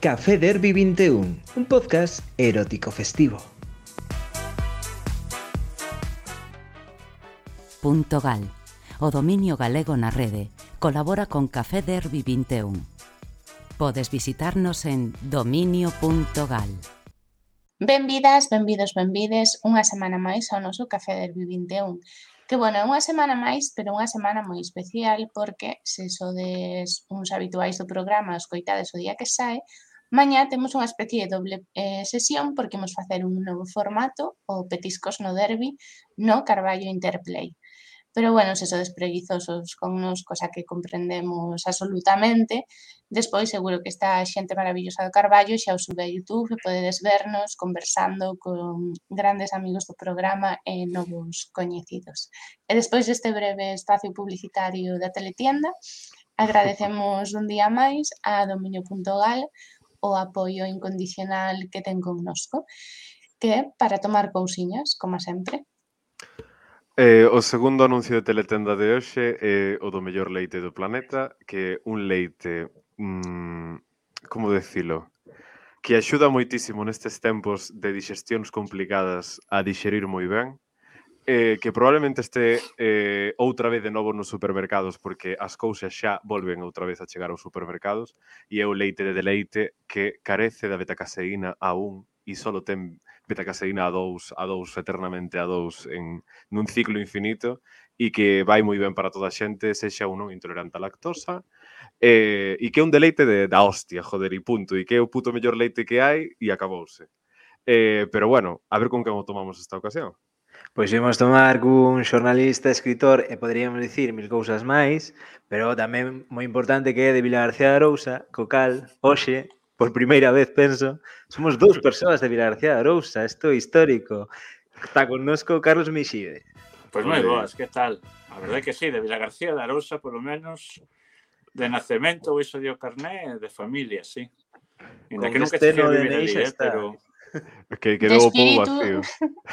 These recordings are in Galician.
Café Derby 21, un podcast erótico festivo. Punto Gal, o dominio galego na rede, colabora con Café Derby 21. Podes visitarnos en dominio.gal. Benvidas, benvidos, benvides, unha semana máis ao noso Café Derby 21. Que, bueno, é unha semana máis, pero unha semana moi especial porque se sodes uns habituais do programa, escoitades o día que sae, Mañá temos unha especie de doble eh, sesión porque imos facer un novo formato, o Petiscos no Derby, no Carballo Interplay. Pero bueno, se sodes preguizosos connos, cosa que comprendemos absolutamente, despois seguro que está xente maravillosa do Carballo xa o sube a Youtube e podedes vernos conversando con grandes amigos do programa e novos coñecidos. E despois deste breve espacio publicitario da teletienda, agradecemos un día máis a dominio.gal, o apoio incondicional que ten connosco, que é para tomar cousiñas, como sempre. Eh, o segundo anuncio de teletenda de hoxe é o do mellor leite do planeta, que é un leite, mmm, como decilo, que axuda moitísimo nestes tempos de digestións complicadas a dixerir moi ben, eh, que probablemente este eh, outra vez de novo nos supermercados porque as cousas xa volven outra vez a chegar aos supermercados e é o leite de deleite que carece da betacaseína a un e solo ten betacaseína a dous, a dous eternamente a dous en, nun ciclo infinito e que vai moi ben para toda a xente, sexa un non intolerante a lactosa, eh, e que é un deleite de, da hostia, joder, e punto, e que é o puto mellor leite que hai, e acabouse. Eh, pero bueno, a ver con que o tomamos esta ocasión. Pois vimos tomar cun xornalista, escritor e poderíamos dicir mil cousas máis, pero tamén moi importante que é de Vila García de Arousa, co cal, hoxe, por primeira vez penso, somos dous persoas de Vila García de Arousa, isto é histórico. Está connosco Carlos Mixide. Pois moi pois. boas, que tal? A verdade que sí, de Vila García de Arousa, polo menos, de nacemento, o iso dio carné, de familia, sí. Inda que nunca este no de ali, eh, pero... que quedou o povo vacío.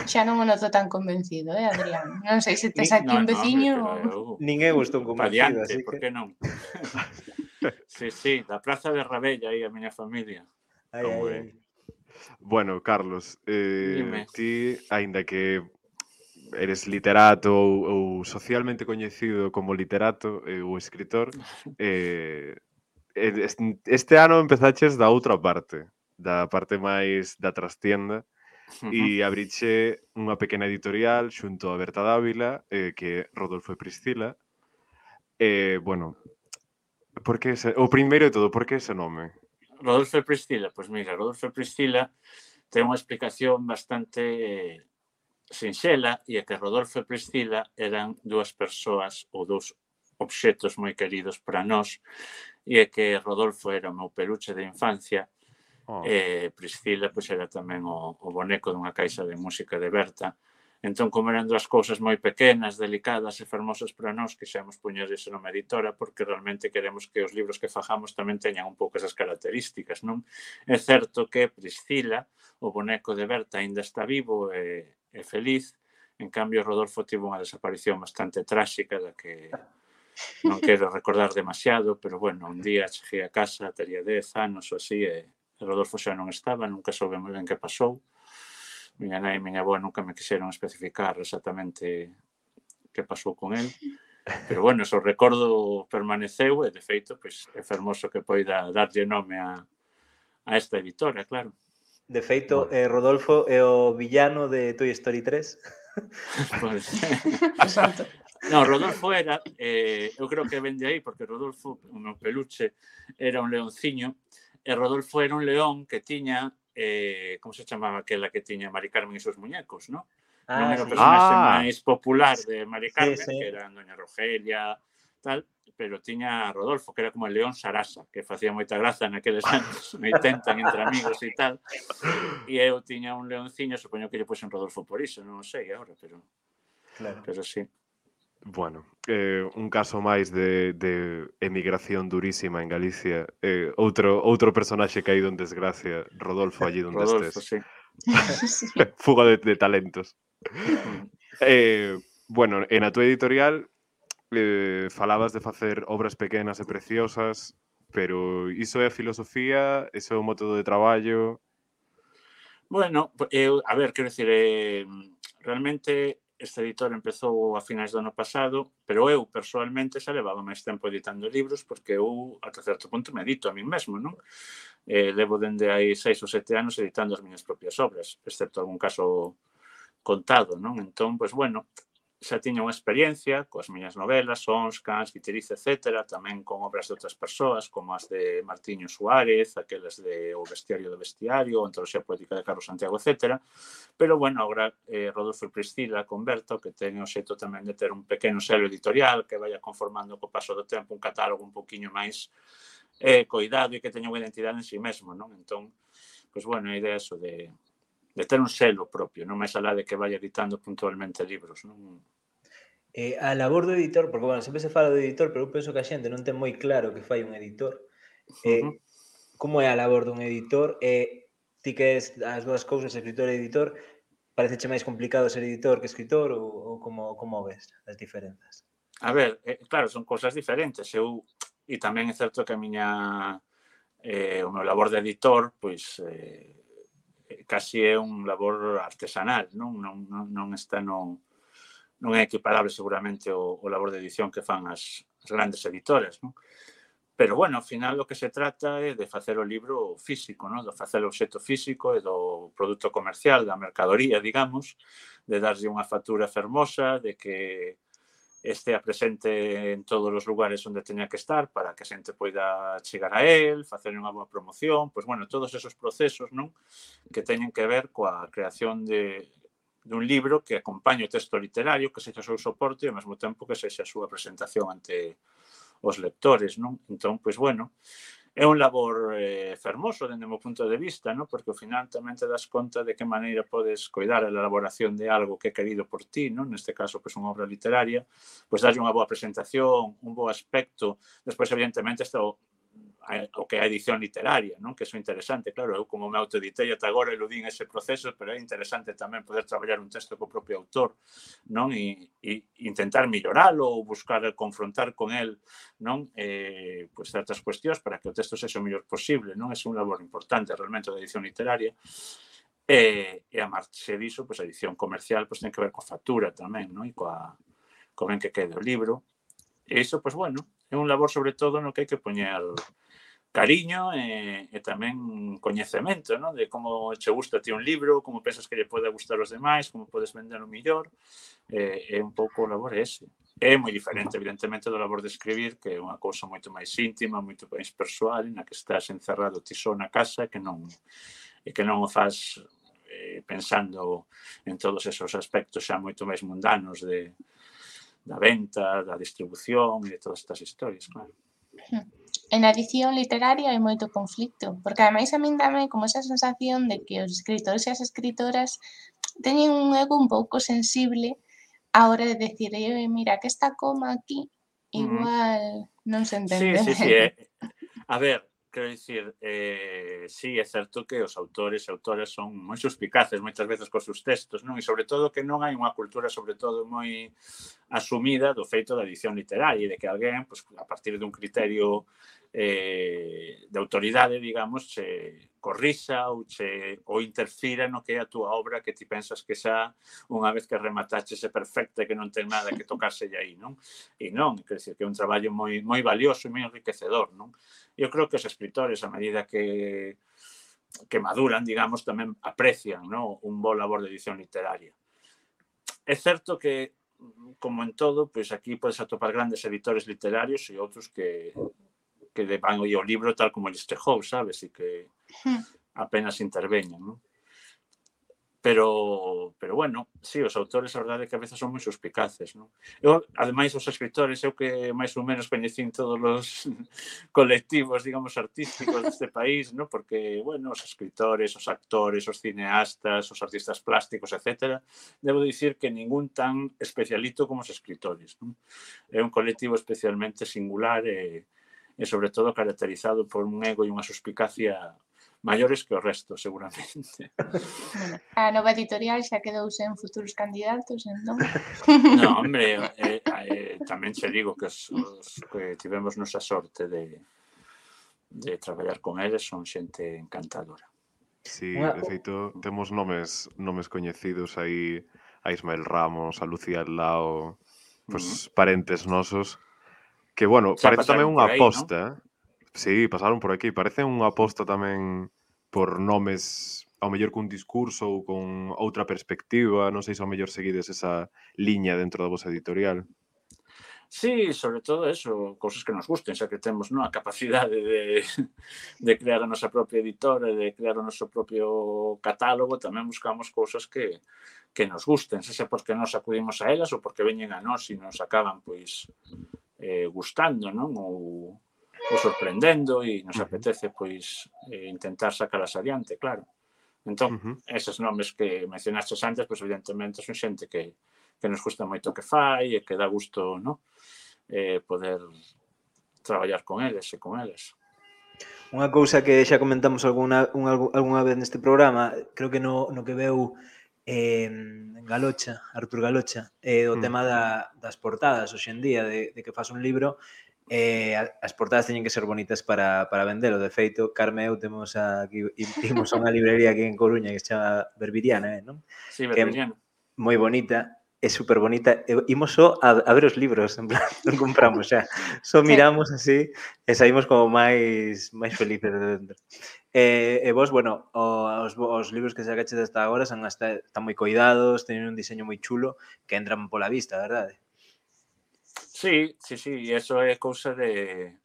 Xa non o noto tan convencido, eh, Adrián? Non sei se tes aquí no, un veciño no, hombre, ou... Nin eu estou convencido, así que... por que non? sí, sí, da Praza de Rabella aí a miña familia. Ai, ai. Bueno, Carlos, eh, ti, aínda que eres literato ou, ou socialmente coñecido como literato eh, ou escritor, eh, este ano empezaches da outra parte da parte máis da trastienda, e abriche unha pequena editorial xunto a Berta Dávila, eh, que Rodolfo e Priscila. Eh, bueno, por que ese, o primeiro de todo, por que ese nome? Rodolfo e Priscila, pois mira, Rodolfo e Priscila ten unha explicación bastante eh, sinxela e é que Rodolfo e Priscila eran dúas persoas ou dous obxetos moi queridos para nós e é que Rodolfo era o meu peluche de infancia Oh. E Priscila pois, era tamén o, o boneco dunha caixa de música de Berta. Entón, como eran dúas cousas moi pequenas, delicadas e fermosas para nós, quixemos puñer ese nome editora porque realmente queremos que os libros que fajamos tamén teñan un pouco esas características, non? É certo que Priscila, o boneco de Berta, aínda está vivo e, e feliz, en cambio Rodolfo tivo unha desaparición bastante tráxica da que non quero recordar demasiado, pero bueno, un día cheguei a casa, tería 10 anos ou así, e, Rodolfo xa non estaba, nunca soube moi ben que pasou. Miña nai e miña avó nunca me quixeron especificar exactamente que pasou con el. Pero bueno, eso recordo permaneceu e, de feito, pois, é fermoso que poida darlle nome a, a esta editora, claro. De feito, eh, Rodolfo é o villano de Toy Story 3. Pois. no, Rodolfo era, eh, eu creo que vende aí, porque Rodolfo, o meu peluche, era un leonciño, E Rodolfo era un león que tiña, eh, como se chamaba aquela que tiña Mari Carmen e seus muñecos, non? Ah, non era o personaxe ah. máis popular de Mari Carmen, sí, sí. que era Doña Rogelia, tal, pero tiña a Rodolfo, que era como el león Sarasa, que facía moita graza naqueles anos, me intentan entre amigos e tal. E eu tiña un leonciño, supoño que lle puxen Rodolfo por iso, non sei agora, pero... Claro. Pero sí. Bueno, eh, un caso máis de, de emigración durísima en Galicia. Eh, outro outro personaxe caído en desgracia, Rodolfo, allí donde Rodolfo, estés. Sí. Fuga de, de talentos. Mm. eh, bueno, en a túa editorial eh, falabas de facer obras pequenas e preciosas, pero iso é a filosofía, iso é o método de traballo... Bueno, eu, a ver, quero dicir, eh, realmente esta editora empezou a finais do ano pasado, pero eu personalmente xa levaba máis tempo editando libros porque eu ata certo punto me edito a mí mesmo, non? Eh, levo dende hai seis ou sete anos editando as miñas propias obras, excepto algún caso contado, non? Entón, pois bueno, xa tiña unha experiencia coas miñas novelas, Sons, Cans, Viterice, etc., tamén con obras de outras persoas, como as de Martiño Suárez, aquelas de O Bestiario do Bestiario, ou Antoloxía Poética de Carlos Santiago, etc. Pero, bueno, agora eh, Rodolfo Priscila Converto, que ten o xeito tamén de ter un pequeno selo editorial que vaya conformando co paso do tempo un catálogo un poquinho máis eh, coidado e que teña unha identidade en si sí mesmo, non? Entón, pois, pues, bueno, a idea é eso de, de ter un selo propio, non máis alá de que vai editando puntualmente libros, non? eh, a labor do editor, porque, bueno, sempre se fala do editor, pero eu penso que a xente non ten moi claro que fai un editor. Eh, uh -huh. Como é a labor dun editor? Eh, ti que és as dúas cousas, escritor e editor, pareceche máis complicado ser editor que escritor ou, ou como, como ves as diferenzas? A ver, eh, claro, son cousas diferentes. Eu, e tamén é certo que a miña eh, o meu labor de editor, pois eh, casi é un labor artesanal, non, non, non, non está no, non é equiparable seguramente o, o labor de edición que fan as, as grandes editoras, non? Pero, bueno, ao final o que se trata é de facer o libro físico, non? de facer o obxeto físico e do produto comercial, da mercadoría, digamos, de darlle unha factura fermosa, de que estea presente en todos os lugares onde teña que estar para que a xente poida chegar a él, facer unha boa promoción, pois, bueno, todos esos procesos non que teñen que ver coa creación de dun libro que acompañe o texto literario, que sexa o seu soporte e ao mesmo tempo que sexa a súa presentación ante os lectores, non? Entón, pois bueno, é un labor eh, fermoso dende o meu punto de vista, non? Porque ao final tamén te das conta de que maneira podes coidar a elaboración de algo que é querido por ti, non? Neste caso, pois unha obra literaria, pois dalle unha boa presentación, un bo aspecto, despois evidentemente está o o que é a edición literaria, non? Que é interesante, claro, eu como me autoeditei ata agora eludín ese proceso, pero é interesante tamén poder traballar un texto co propio autor, non? E, e intentar melloralo ou buscar confrontar con el, non? Eh, pues, certas cuestións para que o texto sexa o mellor posible, non? É un labor importante realmente da edición literaria. E, e a marxe diso, pois pues, a edición comercial pois pues, ten que ver coa factura tamén, non? E coa, coa ben que quede o libro. E iso, pois bueno, é un labor sobre todo no que hai que poñer cariño e, e tamén coñecemento, non? De como che gusta ti un libro, como pensas que lle pode gustar aos demais, como podes vender o mellor. É, é un pouco o labor ese. É moi diferente, evidentemente, do labor de escribir, que é unha cousa moito máis íntima, moito máis persoal, na que estás encerrado ti só na casa, que non e que non o faz eh, pensando en todos esos aspectos xa moito máis mundanos de da venta, da distribución e de todas estas historias, claro. E na edición literaria hai moito conflicto, porque ademais a min dame como esa sensación de que os escritores e as escritoras teñen un ego un pouco sensible á hora de decir, eh, mira, que esta coma aquí igual non se entende. Sí, sí, sí. Eh. A ver, quero dicir, eh, sí, é certo que os autores e autoras son moi suspicaces moitas veces cos seus textos, non? E sobre todo que non hai unha cultura, sobre todo, moi asumida do feito da edición literaria, e de que alguén, pues, a partir dun criterio eh, de autoridade, digamos, se corrixa ou che ou interfira no que é a túa obra que ti pensas que xa unha vez que remataches é perfecta e que non ten nada que tocarse aí, non? E non, quer dizer, que é un traballo moi moi valioso e moi enriquecedor, non? Eu creo que os escritores, a medida que que maduran, digamos, tamén aprecian non? un bo labor de edición literaria. É certo que, como en todo, pois aquí podes atopar grandes editores literarios e outros que que le van o libro tal como les tejou, sabes? E que hmm. apenas interveñen, non? Pero, pero bueno, sí, os autores, a verdade, que a veces son moi suspicaces, non? Eu, ademais, os escritores, eu que máis ou menos coñecín todos os colectivos, digamos, artísticos deste país, non? Porque, bueno, os escritores, os actores, os cineastas, os artistas plásticos, etc. Debo dicir que ningún tan especialito como os escritores, non? É un colectivo especialmente singular e... Eh, e sobre todo caracterizado por un ego e unha suspicacia maiores que o resto, seguramente. A nova editorial xa quedou sen futuros candidatos, entón? No, hombre, eh, eh, tamén che digo que, os, os, que tivemos nosa sorte de, de traballar con eles, son xente encantadora. Sí, de feito, temos nomes nomes coñecidos aí, a Ismael Ramos, a Lucía Lao, pois pues, uh -huh. parentes nosos Que, bueno, xa parece tamén unha aposta. Aí, ¿no? Sí, pasaron por aquí. Parece unha aposta tamén por nomes ao mellor cun discurso ou con outra perspectiva, non sei se ao mellor seguides esa liña dentro da vosa editorial. Sí, sobre todo eso, cousas que nos gusten, xa que temos non, a capacidade de, de crear a nosa propia editora, de crear o noso propio catálogo, tamén buscamos cousas que, que nos gusten, xa porque nos acudimos a elas ou porque veñen a nós e nos acaban pois eh, gustando, non? Ou, ou sorprendendo e nos apetece pois eh, intentar sacalas adiante, claro. Entón, uh -huh. esos nomes que mencionaste antes, pois evidentemente son xente que que nos gusta moito o que fai e que dá gusto, non? Eh, poder traballar con eles e con eles. Unha cousa que xa comentamos alguna, un, algunha vez neste programa, creo que no, no que veu eh, Galocha, Artur Galocha, eh, o mm. tema da, das portadas hoxendía, de, de que faz un libro eh, as portadas teñen que ser bonitas para, para vendelo. De feito, Carme eu temos aquí, temos unha librería aquí en Coruña que se chama Berbiriana, eh, non? Sí, Berbiriana. Moi bonita, é super bonita. Imos só a, a ver os libros, en plan, non compramos xa. Só miramos así e saímos como máis máis felices de dentro. E, e vos, bueno, os, os libros que se agaches hasta agora son hasta, están moi coidados, teñen un diseño moi chulo que entran pola vista, verdade? Sí, sí, sí, e eso é cousa de,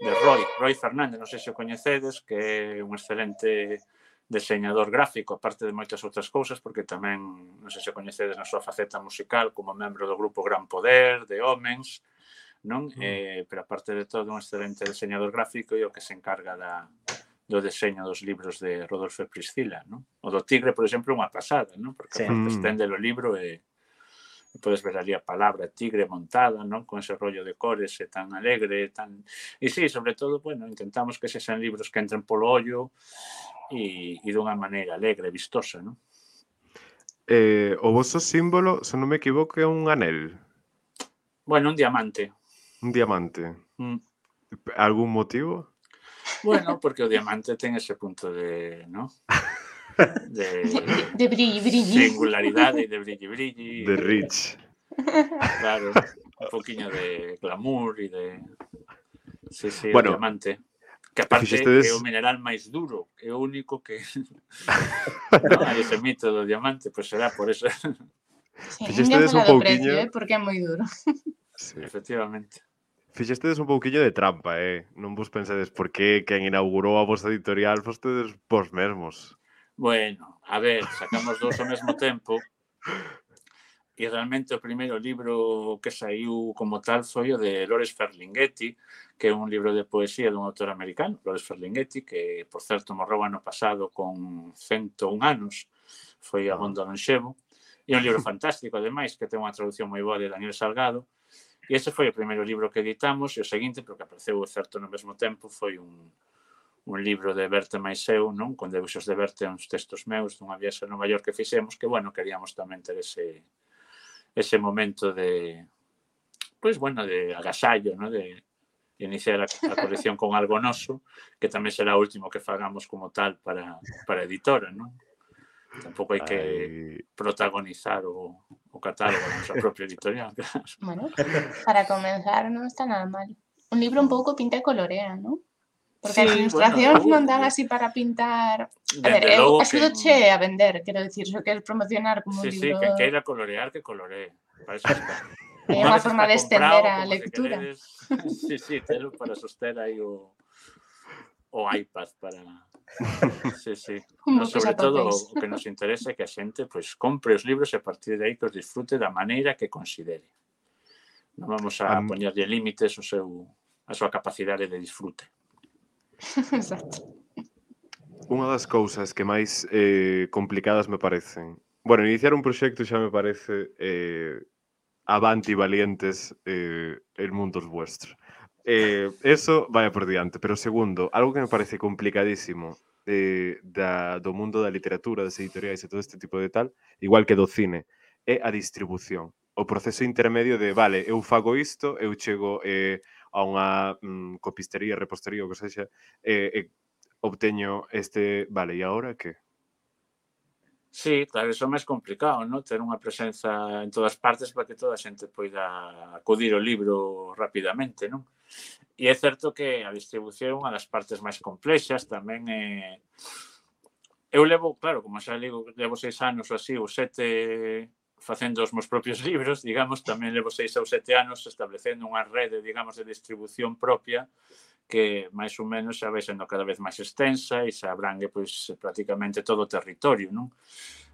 de Roy, Roy Fernández, non sei se o coñecedes, que é un excelente deseñador gráfico, aparte de moitas outras cousas, porque tamén, non sei se o coñecedes na súa faceta musical, como membro do grupo Gran Poder, de Homens, non? Mm. Eh, pero aparte de todo, un excelente deseñador gráfico e o que se encarga da, do deseño dos libros de Rodolfo e Priscila, non? O do tigre, por exemplo, é unha pasada, non? Porque sí. aparte mm. estende o libro e, e podes ver ali a palabra tigre montada, non? Con ese rollo de cores e tan alegre, tan... E sí, sobre todo, bueno, intentamos que sexan libros que entren polo ollo e, e dunha maneira alegre, vistosa, non? Eh, o vosso símbolo, se non me equivoco, é un anel. Bueno, un diamante. Un diamante. Mm. Algún motivo? Bueno, porque o diamante ten ese punto de, ¿no? De, de, de brilli, brilli. Singularidade, de brilli, brilli. De rich. Claro, un poquinho de glamour e de... Sí, sí, bueno, o diamante. Que aparte fixestedes... é o mineral máis duro, é o único que... no, hai ese mito do diamante, pois pues será por eso. Sí, fixestedes un pouquiño... Precio, eh, porque é moi duro. Sí. Efectivamente fixestedes un pouquillo de trampa, eh? Non vos pensedes por que quen inaugurou a vosa editorial fostedes vos mesmos. Bueno, a ver, sacamos dous ao mesmo tempo e realmente o primeiro libro que saiu como tal foi o de Lores Ferlinghetti, que é un libro de poesía dun autor americano, Lores Ferlinghetti, que, por certo, morreu ano pasado con 101 anos, foi a ah. Bondo Lonxevo, e un libro fantástico, ademais, que ten unha traducción moi boa de Daniel Salgado, E ese foi o primeiro libro que editamos e o seguinte, porque apareceu certo no mesmo tempo, foi un, un libro de Berta máis eu, non? Con debuxos de Berta uns textos meus dunha viaxe a Nova York que fixemos, que, bueno, queríamos tamén ter ese, ese momento de, pois, bueno, de agasallo, non? De, de iniciar a, a colección con algo noso, que tamén será o último que fagamos como tal para, para editora, non? Tampoco hay Ay. que protagonizar o, o catalogar nuestra propia editorial. Bueno, para comenzar no está nada mal. Un libro un poco pinta y colorea, ¿no? Porque sí, la ilustración bueno, mandan así para pintar. A ver, eh, ha sido que... che a vender, quiero decir, eso que es promocionar como sí, un libro. Sí, que quiera colorear, que coloree. Para eso está. Hay una, una forma de extender a lectura. Si sí, sí, para sostener ahí o, o iPad para Sí, sí. Como no, sobre todo o que nos interesa é que a xente pois, compre os libros e a partir de aí que os disfrute da maneira que considere. Non vamos a, a poñerlle límites o seu, a súa capacidade de disfrute. Exacto. Unha das cousas que máis eh, complicadas me parecen. Bueno, iniciar un proxecto xa me parece eh, avanti valientes eh, el mundo es vuestro. Eh, eso vai por diante. Pero segundo, algo que me parece complicadísimo eh, da, do mundo da literatura, das editoriais e todo este tipo de tal, igual que do cine, é a distribución. O proceso intermedio de, vale, eu fago isto, eu chego eh, a unha mm, copistería, repostería, o que sexa, eh, e eh, eh, obteño este, vale, e agora que? Sí, claro, iso é máis complicado, non? Ter unha presenza en todas partes para que toda a xente poida acudir ao libro rapidamente, non? E é certo que a distribución é unha das partes máis complexas, tamén é... Eu levo, claro, como xa digo, levo seis anos ou así, ou sete facendo os meus propios libros, digamos, tamén levo seis ou sete anos establecendo unha rede, digamos, de distribución propia, que máis ou menos xa vai sendo cada vez máis extensa e xa abrangue pois, prácticamente todo o territorio. Non?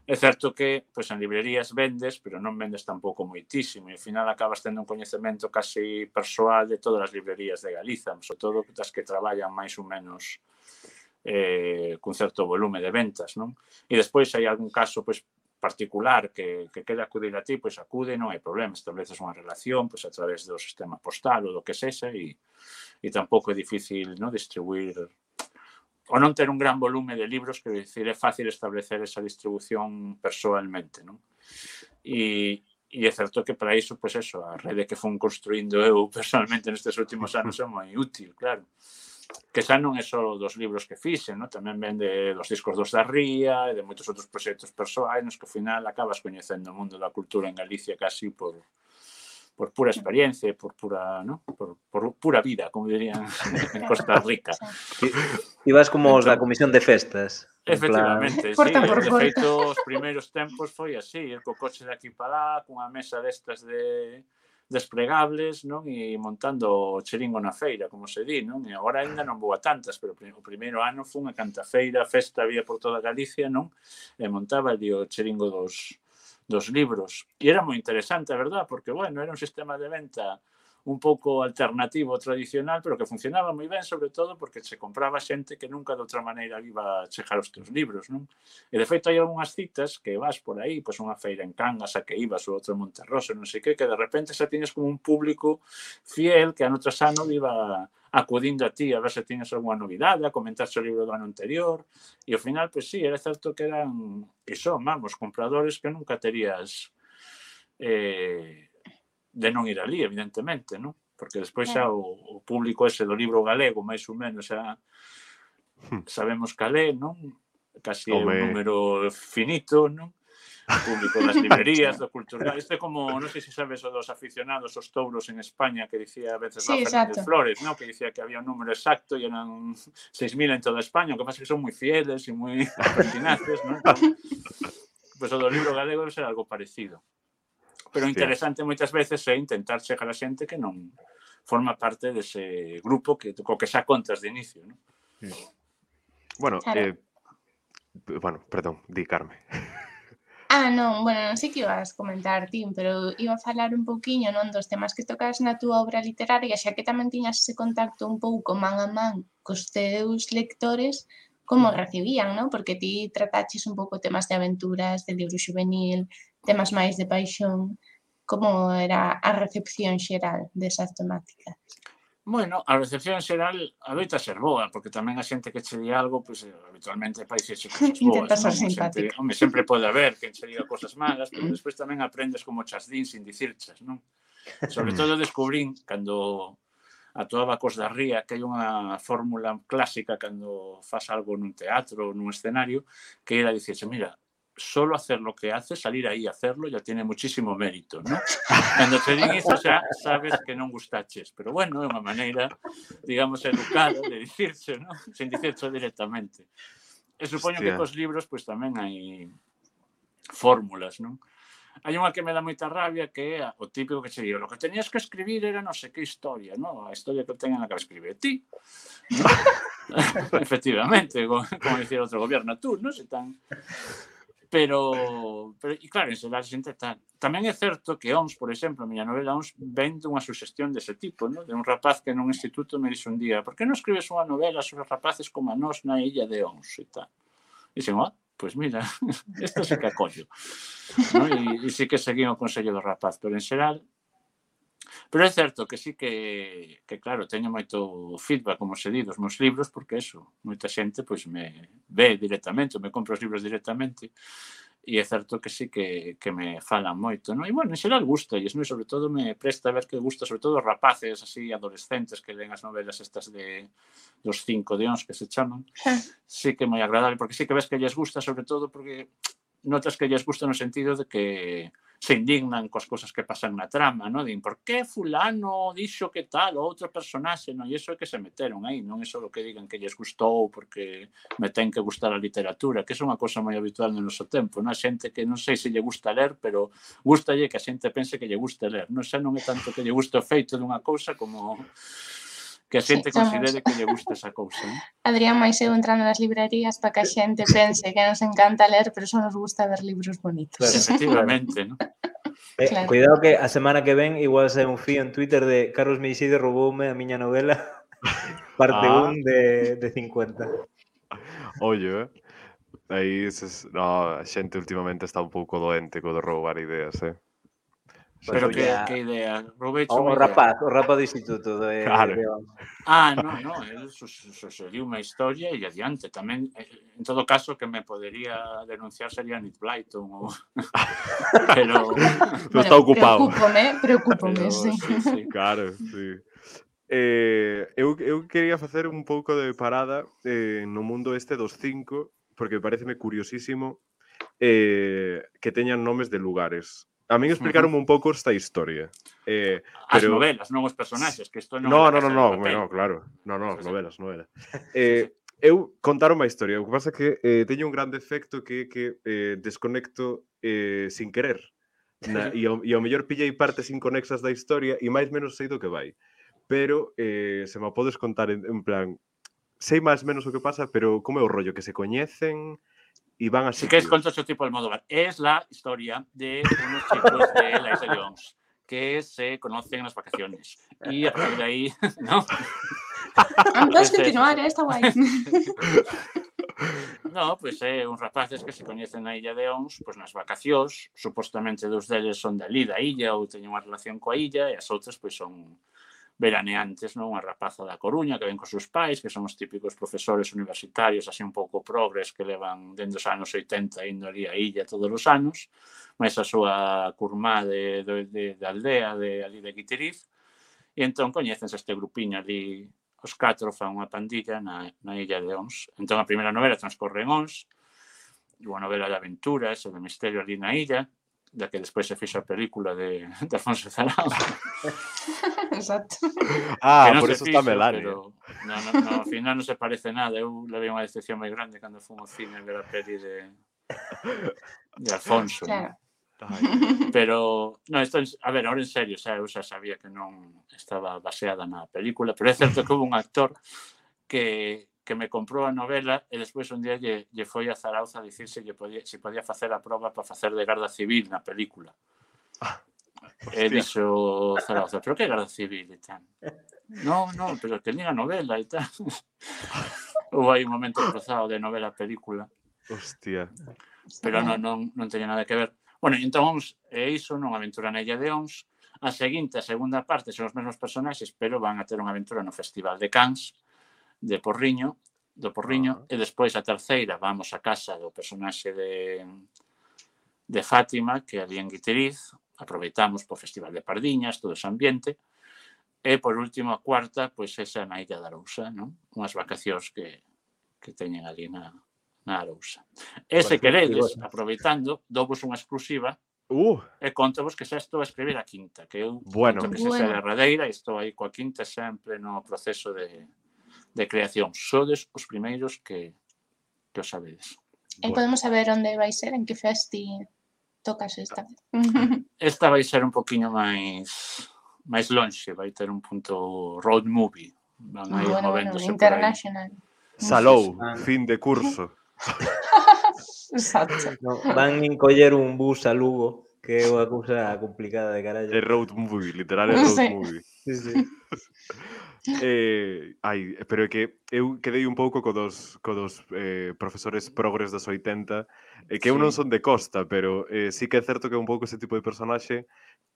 É certo que pois, en librerías vendes, pero non vendes tampouco moitísimo e ao final acabas tendo un coñecemento casi persoal de todas as librerías de Galiza, sobre todo das que traballan máis ou menos eh, cun certo volume de ventas, non? E despois hai algún caso pois, particular que, que quere acudir a ti, pois acude, non hai problema, estableces unha relación pois a través do sistema postal ou do que sexa e e tampouco é difícil no, distribuir ou non ter un gran volume de libros que decir, é fácil establecer esa distribución persoalmente. Non? E, e é certo que para iso, pois eso, a rede que fun construindo eu personalmente nestes últimos anos é moi útil, claro. que xa non é só dos libros que fixen, no? tamén vende dos discos dos da Ría e de moitos outros proxectos persoais nos que ao final acabas coñecendo o mundo da cultura en Galicia casi por por pura experiencia, por pura, ¿no? por, por pura vida, como dirían en Costa Rica. Ibas como os da entón comisión de festas. Efectivamente, plan... sí. Porta por de feito, os primeiros tempos foi así, ir co coche de aquí para lá, cunha mesa destas de despregables non e montando o cheringo na feira, como se di, non? E agora ainda non vou a tantas, pero o primeiro ano foi unha cantafeira, festa había por toda Galicia, non? E montaba ali o cheringo dos, dos libros. E era moi interesante, a verdad, porque, bueno, era un sistema de venta un pouco alternativo tradicional, pero que funcionaba moi ben, sobre todo porque se compraba xente que nunca de outra maneira iba a chejar os teus libros, non? E de feito hai algunhas citas que vas por aí, pois unha feira en Cangas a que ibas ou outro en Monterroso, non sei que, que de repente xa tienes como un público fiel que ano tras ano iba acudindo a ti a ver se tienes algunha novidade, a comentar o libro do ano anterior, e ao final, pois sí, era certo que eran, que son, vamos, compradores que nunca terías eh, de non ir ali, evidentemente, non? Porque despois xa o, o público ese do libro galego, máis ou menos, xa hmm. sabemos calé, non? Casi Home. un número finito, non? O público das librerías, do cultural. Este como, non sei se sabes o dos aficionados os touros en España que dicía a veces sí, Fernández Flores, non? Que dicía que había un número exacto e eran 6.000 en toda España, o que pasa que son moi fieles e moi pertinaces, non? Pois pues, o do libro galego debe ser algo parecido. Pero o interesante moitas veces é intentar chegar a xente que non forma parte dese grupo que co que xa contas de inicio, non? Sí. Bueno, claro. eh, bueno, perdón, di Carme. Ah, non, bueno, non sei que ibas comentar, Tim, pero iba a falar un pouquiño non dos temas que tocas na túa obra literaria, xa que tamén tiñas ese contacto un pouco man a man cos teus lectores, como mm. recibían, non? Porque ti trataches un pouco temas de aventuras, de libro juvenil, temas máis de paixón, como era a recepción xeral desas temáticas? Bueno, a recepción xeral adoita ser boa, porque tamén a xente que che di algo, pois pues, eh, habitualmente parece che cosas boas. Intenta ser ¿no? Xente, home, sempre pode haber que che diga cosas malas, pero despois tamén aprendes como chas din sin dicirchas, non? Sobre todo descubrín, cando atuaba cos da ría, que hai unha fórmula clásica cando fas algo nun teatro ou nun escenario, que era dicirse, mira, solo hacer lo que hace, salir ahí a hacerlo, ya tiene muchísimo mérito, ¿no? Cando te din iso xa sabes que non gustaches, pero bueno, é unha maneira, digamos, educada de dicirse, ¿no? Sin dicirse directamente. E supoño Hostia. que cos libros pois pues, tamén hai fórmulas, non? Hai unha que me dá moita rabia que é o típico que se digo, lo que tenías que escribir era non sei que historia, ¿no? A historia que ten na que escribe ti. ¿no? Efectivamente, como, como dicir outro gobierno, tú, non? Se tan... Pero, pero e claro, en da xente tal. Tamén é certo que Ons, por exemplo, a miña novela Ons, ven dunha suxestión dese tipo, no? de un rapaz que nun instituto me dixo un día por que non escribes unha novela sobre rapaces como a nós na illa de Ons e tal? E dixen, ah, pois pues mira, isto se que acollo. no? E, e sí que seguí o consello do rapaz, pero en xeral Pero é certo que sí que, que claro, teño moito feedback, como se di, dos meus libros, porque eso, moita xente pois me ve directamente, me compra os libros directamente, e é certo que sí que, que me falan moito, non? E, bueno, en xeral gusta, e esme, sobre todo, me presta a ver que gusta, sobre todo, rapaces, así, adolescentes que leen as novelas estas de dos cinco deóns que se chaman, sí que é moi agradable, porque sí que ves que lles gusta, sobre todo, porque notas que lles gusta no sentido de que se indignan coas cousas que pasan na trama, non? Din, por que fulano dixo que tal ou outro personaxe, non? E iso é que se meteron aí, non é só que digan que lles gustou porque me ten que gustar a literatura, que é unha cousa moi habitual no noso tempo, non? A xente que non sei se lle gusta ler, pero gustalle que a xente pense que lle guste ler, non? Xa non é tanto que lle guste o feito dunha cousa como que a xente sí, considere que lle gusta esa cousa. Eh? Adrián máis eu entrando nas librerías para que a xente pense que nos encanta ler, pero só nos gusta ver libros bonitos. Claro, efectivamente, ¿no? Eh, claro. Cuidado que a semana que ven igual sai un fío en Twitter de Carlos Meiside rouboume a miña novela parte 1 ah. de, de 50. Oye, eh? Aí, no, a xente últimamente está un pouco doente co de roubar ideas, eh? Pues Pero que, que ah, idea? Robecho o, o rapaz, o rapaz do instituto de, claro. de... Ah, no, no, el sucedió unha historia e adiante tamén, eh, en todo caso que me podería denunciar sería Nick Blyton ou... Pero... Bueno, está ocupado. Preocúpome, preocúpome, Pero, sí. sí, sí. Claro, sí. Eh, eu, eu quería facer un pouco de parada eh, no mundo este dos cinco, porque pareceme curiosísimo eh, que teñan nomes de lugares. A mí explicaronme un pouco esta historia. Eh, As pero... novelas, non os personaxes, que isto non... No, no, no, no, no, claro. No, no, novelas, novelas. Eh, eu contaron a historia. O que pasa é que eh, teño un gran defecto que que eh, desconecto eh, sin querer. Na, e, ao, e ao mellor pillei partes inconexas da historia e máis menos sei do que vai. Pero eh, se me podes contar en, en plan... Sei máis menos o que pasa, pero como é o rollo? Que se coñecen? Y van a Si quieres contar otro tipo de modo, es la historia de unos chicos de la isla de Jones que se conocen en las vacaciones. Y a partir de ahí, ¿no? Antes continuar, eh, está guay. No, pois é uns rapaces que se coñecen na illa de Ons, pois nas vacacións, supostamente dos deles son da da illa ou teñen unha relación coa illa e as outras pois son veraneantes, non? A rapaza da Coruña que ven cos seus pais, que son os típicos profesores universitarios así un pouco progres que levan dende os anos 80 indo ali a illa todos os anos, máis a súa curmá de, de, de, de aldea de ali de Guiteriz, e entón coñecense este grupiño ali os catro fan unha pandilla na, na illa de Ons. Entón a primeira novela transcorre en Ons, unha novela de aventuras e de misterio ali na illa, da que despois se fixa a película de, de Alfonso Zarao. Exacto. Ah, por eso está Melania. Pero, no, no, no, ao final non se parece nada. Eu levei unha decepción moi grande cando fui ao cine a ver a peli de, de Alfonso. Claro. ¿no? Pero, no, esto, a ver, ahora en serio, xa, eu xa sabía que non estaba baseada na película, pero é certo que hubo un actor que, que me comprou a novela e despois un día lle, lle foi a Zarauza a dicirse lle podía, se podía facer a prova para facer de garda civil na película. Ah, e dixo Zarauza, pero que garda civil e tal? Non, non, pero que a novela e tal. Ou hai un momento cruzado de novela a película. Hostia. Pero non, non, non teña nada que ver. Bueno, entón, é iso non aventura na Illa de Ons. A seguinte, a segunda parte, son os mesmos personaxes, pero van a ter unha aventura no Festival de Cannes de Porriño, do Porriño, uh -huh. e despois a terceira vamos a casa do personaxe de, de Fátima, que ali en Guiteriz, aproveitamos po Festival de Pardiñas, todo ese ambiente, e por último a cuarta, pois esa na Illa da Arousa, non? Unhas vacacións que, que teñen ali na, na Arousa. E se queredes, aproveitando, dovos unha exclusiva, Uh. E contovos que xa estou a escribir a quinta, que eu bueno. que xa bueno. derradeira e estou aí coa quinta sempre no proceso de, de creación. Sodes os primeiros que, que os sabedes. E bueno. podemos saber onde vai ser, en que festi tocas esta? Esta vai ser un poquinho máis máis lonxe, vai ter un punto road movie. Van aí bueno, bueno, international. Salou, fin de curso. Exacto. No, van encoller un bus a Lugo, que é unha cousa complicada de carallo. É road movie, literal é road sí. movie. Sí, sí. Eh, ai, pero é que eu quedei un pouco co dos, co dos eh, profesores progres dos 80, eh, que sí. eu non son de costa, pero eh, sí que é certo que é un pouco ese tipo de personaxe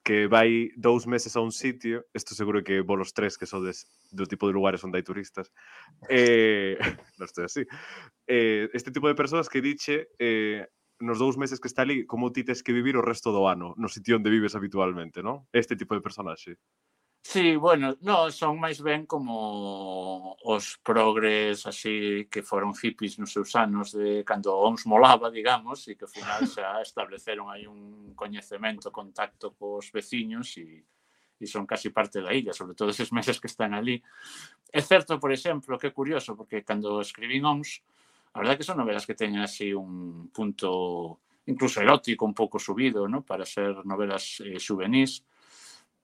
que vai dous meses a un sitio, isto seguro que vos los tres que sodes do tipo de lugares onde hai turistas, eh, non estou así, eh, este tipo de persoas que diche eh, nos dous meses que está ali como ti tes que vivir o resto do ano, no sitio onde vives habitualmente, non? Este tipo de personaxe. Sí, bueno, no, son máis ben como os progres así que foron hippies nos seus anos de cando OMS molaba, digamos, e que ao final xa estableceron aí un coñecemento, contacto cos veciños e e son casi parte da illa, sobre todo eses meses que están ali. É certo, por exemplo, que é curioso, porque cando escribín OMS, a verdade que son novelas que teñen así un punto incluso erótico un pouco subido, ¿no? para ser novelas eh, juvenís,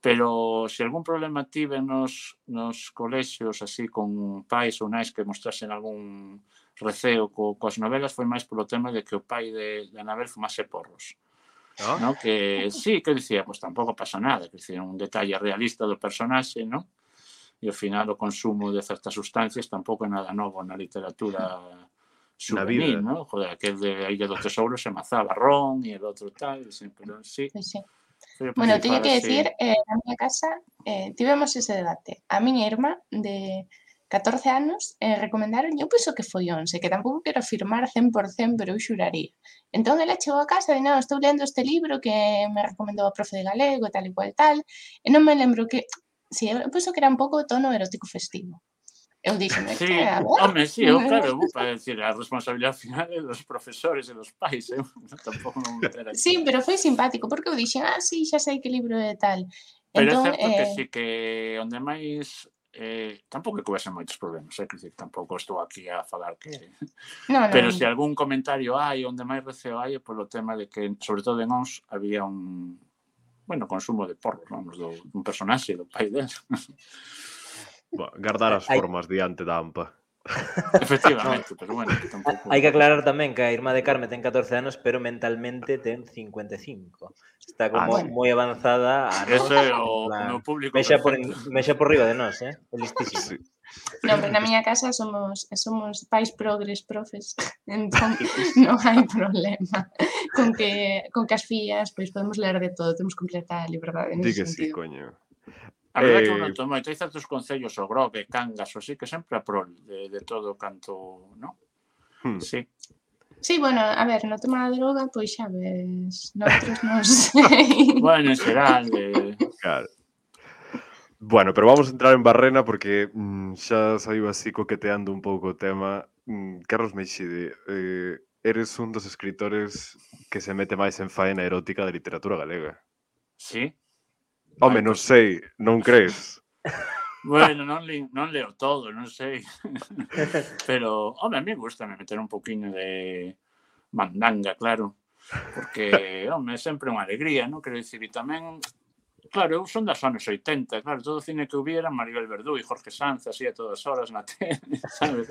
Pero se algún problema tive nos, nos colexios así con pais ou nais que mostrasen algún receo co, coas novelas foi máis polo tema de que o pai de, de Anabel fumase porros. ¿No? ¿no? Que sí, que dicía, pois pues, tampouco pasa nada, que dicía, un detalle realista do personaxe, ¿no? E ao final o consumo de certas sustancias tampouco é nada novo na literatura juvenil, ¿no? Joder, aquel de Illa do Tesouro se mazaba ron e el outro tal, e sempre, sí. sí, sí Bueno, teño que decir, eh, na miña casa eh, tivemos ese debate. A miña irmá de 14 anos eh, recomendaron, eu penso que foi 11, que tampouco quero afirmar 100%, pero eu xuraría. Entón, ela chegou a casa e non, estou lendo este libro que me recomendou a profe de galego tal e cual tal, e non me lembro que, si, eu penso que era un pouco tono erótico festivo. Eu dixen, sí, que eh? home, sí, eu, claro, eu, para decir, a responsabilidade final é dos profesores e eh? dos pais, eu tampouco non era. Sí, pero foi simpático, porque eu dixen, ah, sí, xa sei que libro é tal. Pero entón, é certo eh... que sí que onde máis eh, tampouco que houvese moitos problemas, é eh? dicir, tampouco estou aquí a falar que... No, no, Pero se algún comentario hai, onde máis receo hai, é polo tema de que, sobre todo en ONS, había un, bueno, consumo de porros, vamos, do, un personaxe do pai del. Bueno, guardar as eh, formas diante da AMPA. Efectivamente, pero bueno, que tampouco... Hai que aclarar tamén que a irmá de Carme ten 14 anos, pero mentalmente ten 55. Está ah, como ah, sí. moi avanzada a Eso é o no público. Mexa por, mexa por riba de nós, eh? É listísimo. Sí. No, pero na miña casa somos somos pais progres profes, entón non hai problema con que con que as fillas pois podemos ler de todo, temos completa liberdade nesse Di que sentido. sí, coño. A verdade eh... que eu non tomo, hai certos concellos, o Grove, Cangas, o sí, que sempre a prol de, de todo canto, non? Hmm. Sí. Sí, bueno, a ver, no tema da droga, pois xa ves, noutros non sei. bueno, en xeral. Eh. Claro. Bueno, pero vamos a entrar en Barrena porque mmm, xa saiu así coqueteando un pouco o tema. Mm, Carlos Meixide, eh, eres un dos escritores que se mete máis en faena erótica da literatura galega. Sí, Home, non sei, non crees? Bueno, non, li, non leo todo, non sei. Pero, home, a mí gusta me meter un poquinho de mandanga, claro. Porque, home, é sempre unha alegría, non? Quero dicir, e tamén, claro, eu son das anos 80, claro, todo o cine que hubiera, Maribel Verdú e Jorge Sanz, así a todas horas na tele, sabes?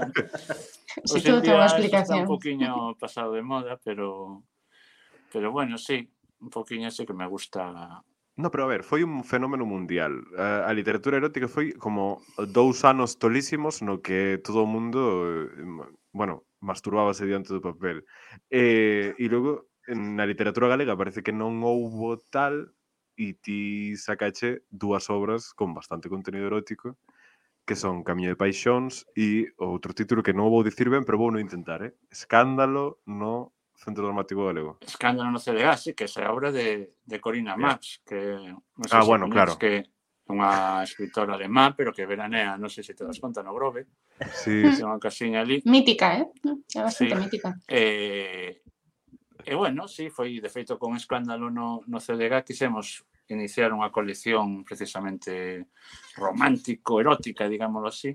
Si todo ten unha explicación. Está un poquinho pasado de moda, pero, pero bueno, sí, un poquinho ese que me gusta No, pero a ver, foi un fenómeno mundial. A, a literatura erótica foi como dous anos tolísimos no que todo o mundo, eh, bueno, masturbábase diante do papel. Eh, e, e logo, na literatura galega parece que non houbo tal e ti sacache dúas obras con bastante contenido erótico que son Camiño de Paixóns e outro título que non vou dicir ben, pero vou no intentar, eh? Escándalo no Centro normativo Galego. Escándalo no Cerease, que é a obra de, de Corina yeah. Max, que non sei ah, se bueno, claro. que unha escritora alemá, pero que veranea, non sei se te das conta, no Grove. Sí. Ten unha casiña ali. Mítica, eh? É bastante sí. mítica. Eh, e bueno, sí, foi de feito con escándalo no, no CDG quisemos iniciar unha colección precisamente romántico, erótica, digámoslo así,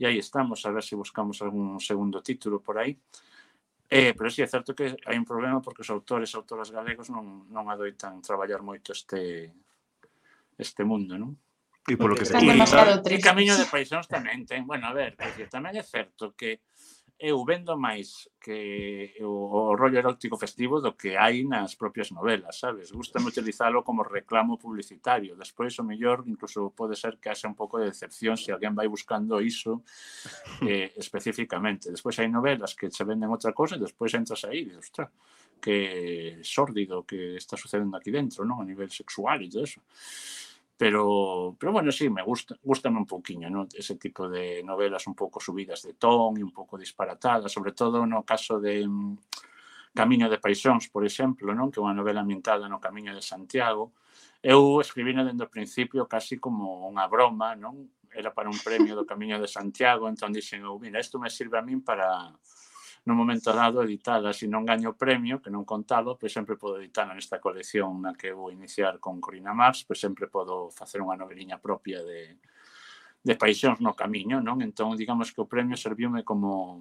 e aí estamos, a ver se buscamos algún segundo título por aí. Eh, pero si sí, é certo que hai un problema porque os autores e autoras galegos non, non adoitan traballar moito este este mundo, non? E polo que se e, e, e camiño de Paixóns tamén ten, bueno, a ver, porque tamén é certo que eu vendo máis que o, o rollo erótico festivo do que hai nas propias novelas, sabes? Gústame utilizalo como reclamo publicitario. Despois, o mellor, incluso pode ser que haxa un pouco de decepción se alguén vai buscando iso eh, especificamente. Despois hai novelas que se venden outra cosa e despois entras aí e dices, ostras, que sórdido que está sucedendo aquí dentro, non? A nivel sexual e todo eso. Pero, pero bueno, sí, me gusta, gustame un poquinho, ¿no? Ese tipo de novelas un pouco subidas de ton e un pouco disparatadas, sobre todo no caso de mm, Camiño de Paixóns, por exemplo, non? Que é unha novela ambientada no Camiño de Santiago. Eu escribina dende o principio casi como unha broma, non? Era para un premio do Camiño de Santiago, entón dixen, eu, mira, isto me sirve a min para no momento dado editala, se non gaño premio, que non contado, pois sempre podo editar nesta colección na que vou iniciar con Corina Mars, pois sempre podo facer unha noveliña propia de, de paixóns no camiño, non? Entón, digamos que o premio serviume como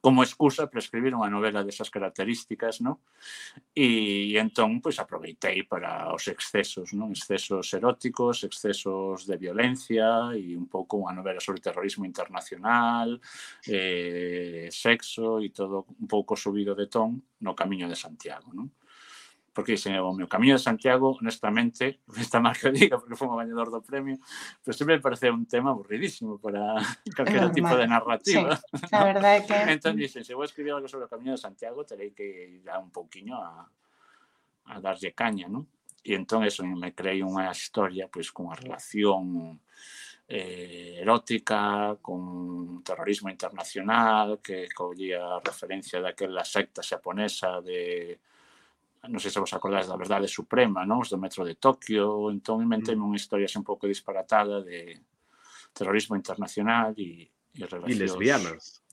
como excusa para escribir unha novela desas características, non? E, e entón, pois, aproveitei para os excesos, non? Excesos eróticos, excesos de violencia e un pouco unha novela sobre terrorismo internacional, eh, sexo e todo un pouco subido de ton no camiño de Santiago, non? porque dixen, o meu camiño de Santiago, honestamente, esta marca diga, porque foi o gañador do premio, pero sempre me parece un tema aburridísimo para calquera tipo de narrativa. Sí, a verdade é que... entón dixen, se vou escribir algo sobre o camiño de Santiago, terei que ir a un pouquiño a, a darlle caña, non? E entón, eso, me creei unha historia, pois, cunha relación eh, erótica, con terrorismo internacional, que collía a referencia daquela secta xaponesa de non sei se vos acordades da verdade suprema, non? Os do metro de Tokio, entón inventei mm. unha historia un pouco disparatada de terrorismo internacional e, e relacións... E lesbianas.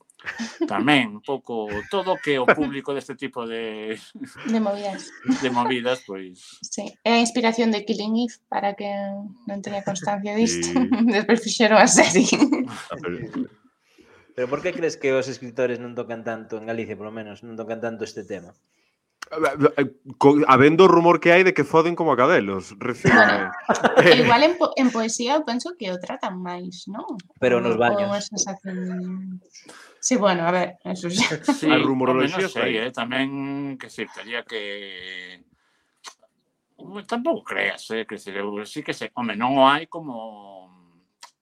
Tamén, un pouco, todo que o público deste tipo de... De movidas. De movidas, pois... Sí, é a inspiración de Killing Eve, para que non teña constancia disto. Sí. Despois fixeron a serie. Pero por que crees que os escritores non tocan tanto, en Galicia, por lo menos, non tocan tanto este tema? Habendo rumor que hai de que foden como a cabelos, Bueno, Igual en, po en poesía eu penso que o tratan máis, non? Pero nos baños. Como sensación... Sí, bueno, a ver, eso sí. ¿eh? sí a rumoroloxía sei, eh, tamén que mm, se tería que tampouco creas, eh, que se, sí que se, home, non o hai como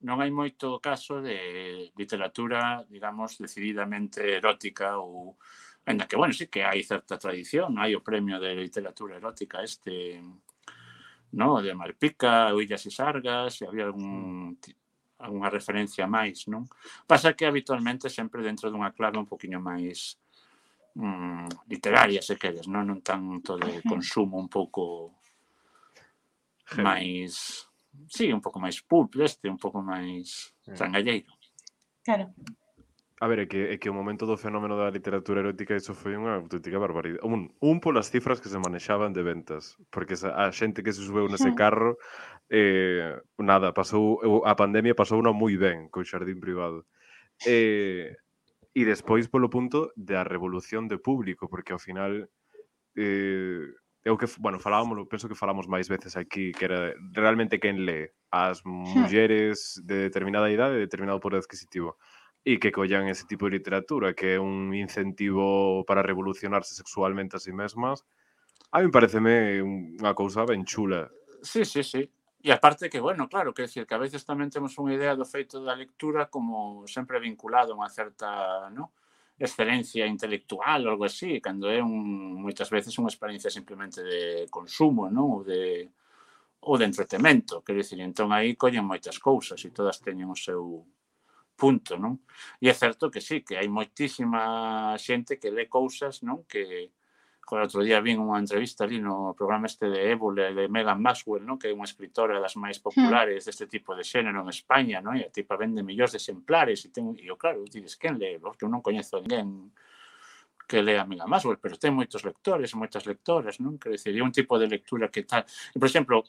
non hai moito caso de literatura, digamos, decididamente erótica ou Ainda que, bueno, sí que hai certa tradición, hai o premio de literatura erótica este, no, de Malpica, Oillas e Sargas, e había algún algunha referencia máis, non? Pasa que habitualmente sempre dentro dunha clave un poquinho máis mm, literaria, se queres, non? Non tanto de consumo un pouco máis... Sí, un pouco máis pulp, este, un pouco máis trangalleiro. Claro. A ver, é que, é que o momento do fenómeno da literatura erótica iso foi unha auténtica barbaridade. Un, un polas cifras que se manexaban de ventas, porque esa, a xente que se subeu nese carro eh, nada, pasou a pandemia pasou unha moi ben co xardín privado. Eh, e despois polo punto da revolución de público, porque ao final eh, eu que, bueno, falábamos, penso que falamos máis veces aquí, que era realmente quen lee as hm. mulleres de determinada idade, de determinado poder adquisitivo e que collan ese tipo de literatura que é un incentivo para revolucionarse sexualmente a sí mesmas a mí pareceme unha cousa ben chula Sí, sí, sí E aparte que, bueno, claro, que decir que a veces tamén temos unha idea do feito da lectura como sempre vinculado a unha certa, ¿no? excelencia intelectual ou algo así, cando é un, moitas veces unha experiencia simplemente de consumo, non? Ou de, ou de entretemento, quero dicir, entón aí collen moitas cousas e todas teñen o seu punto, non? E é certo que sí, que hai moitísima xente que lê cousas, non? Que, joder, outro día vin unha entrevista ali no programa este de Évole de Megan Maxwell, non? Que é unha escritora das máis populares deste tipo de xénero en España, non? E a tipa vende millóns de exemplares e ten, e eu, claro, dices, quen lê? Porque eu non coñezo a ninguén que lea Megan Maxwell, pero ten moitos lectores moitas lectoras, non? Quer dizer, é un tipo de lectura que tal... E, por exemplo,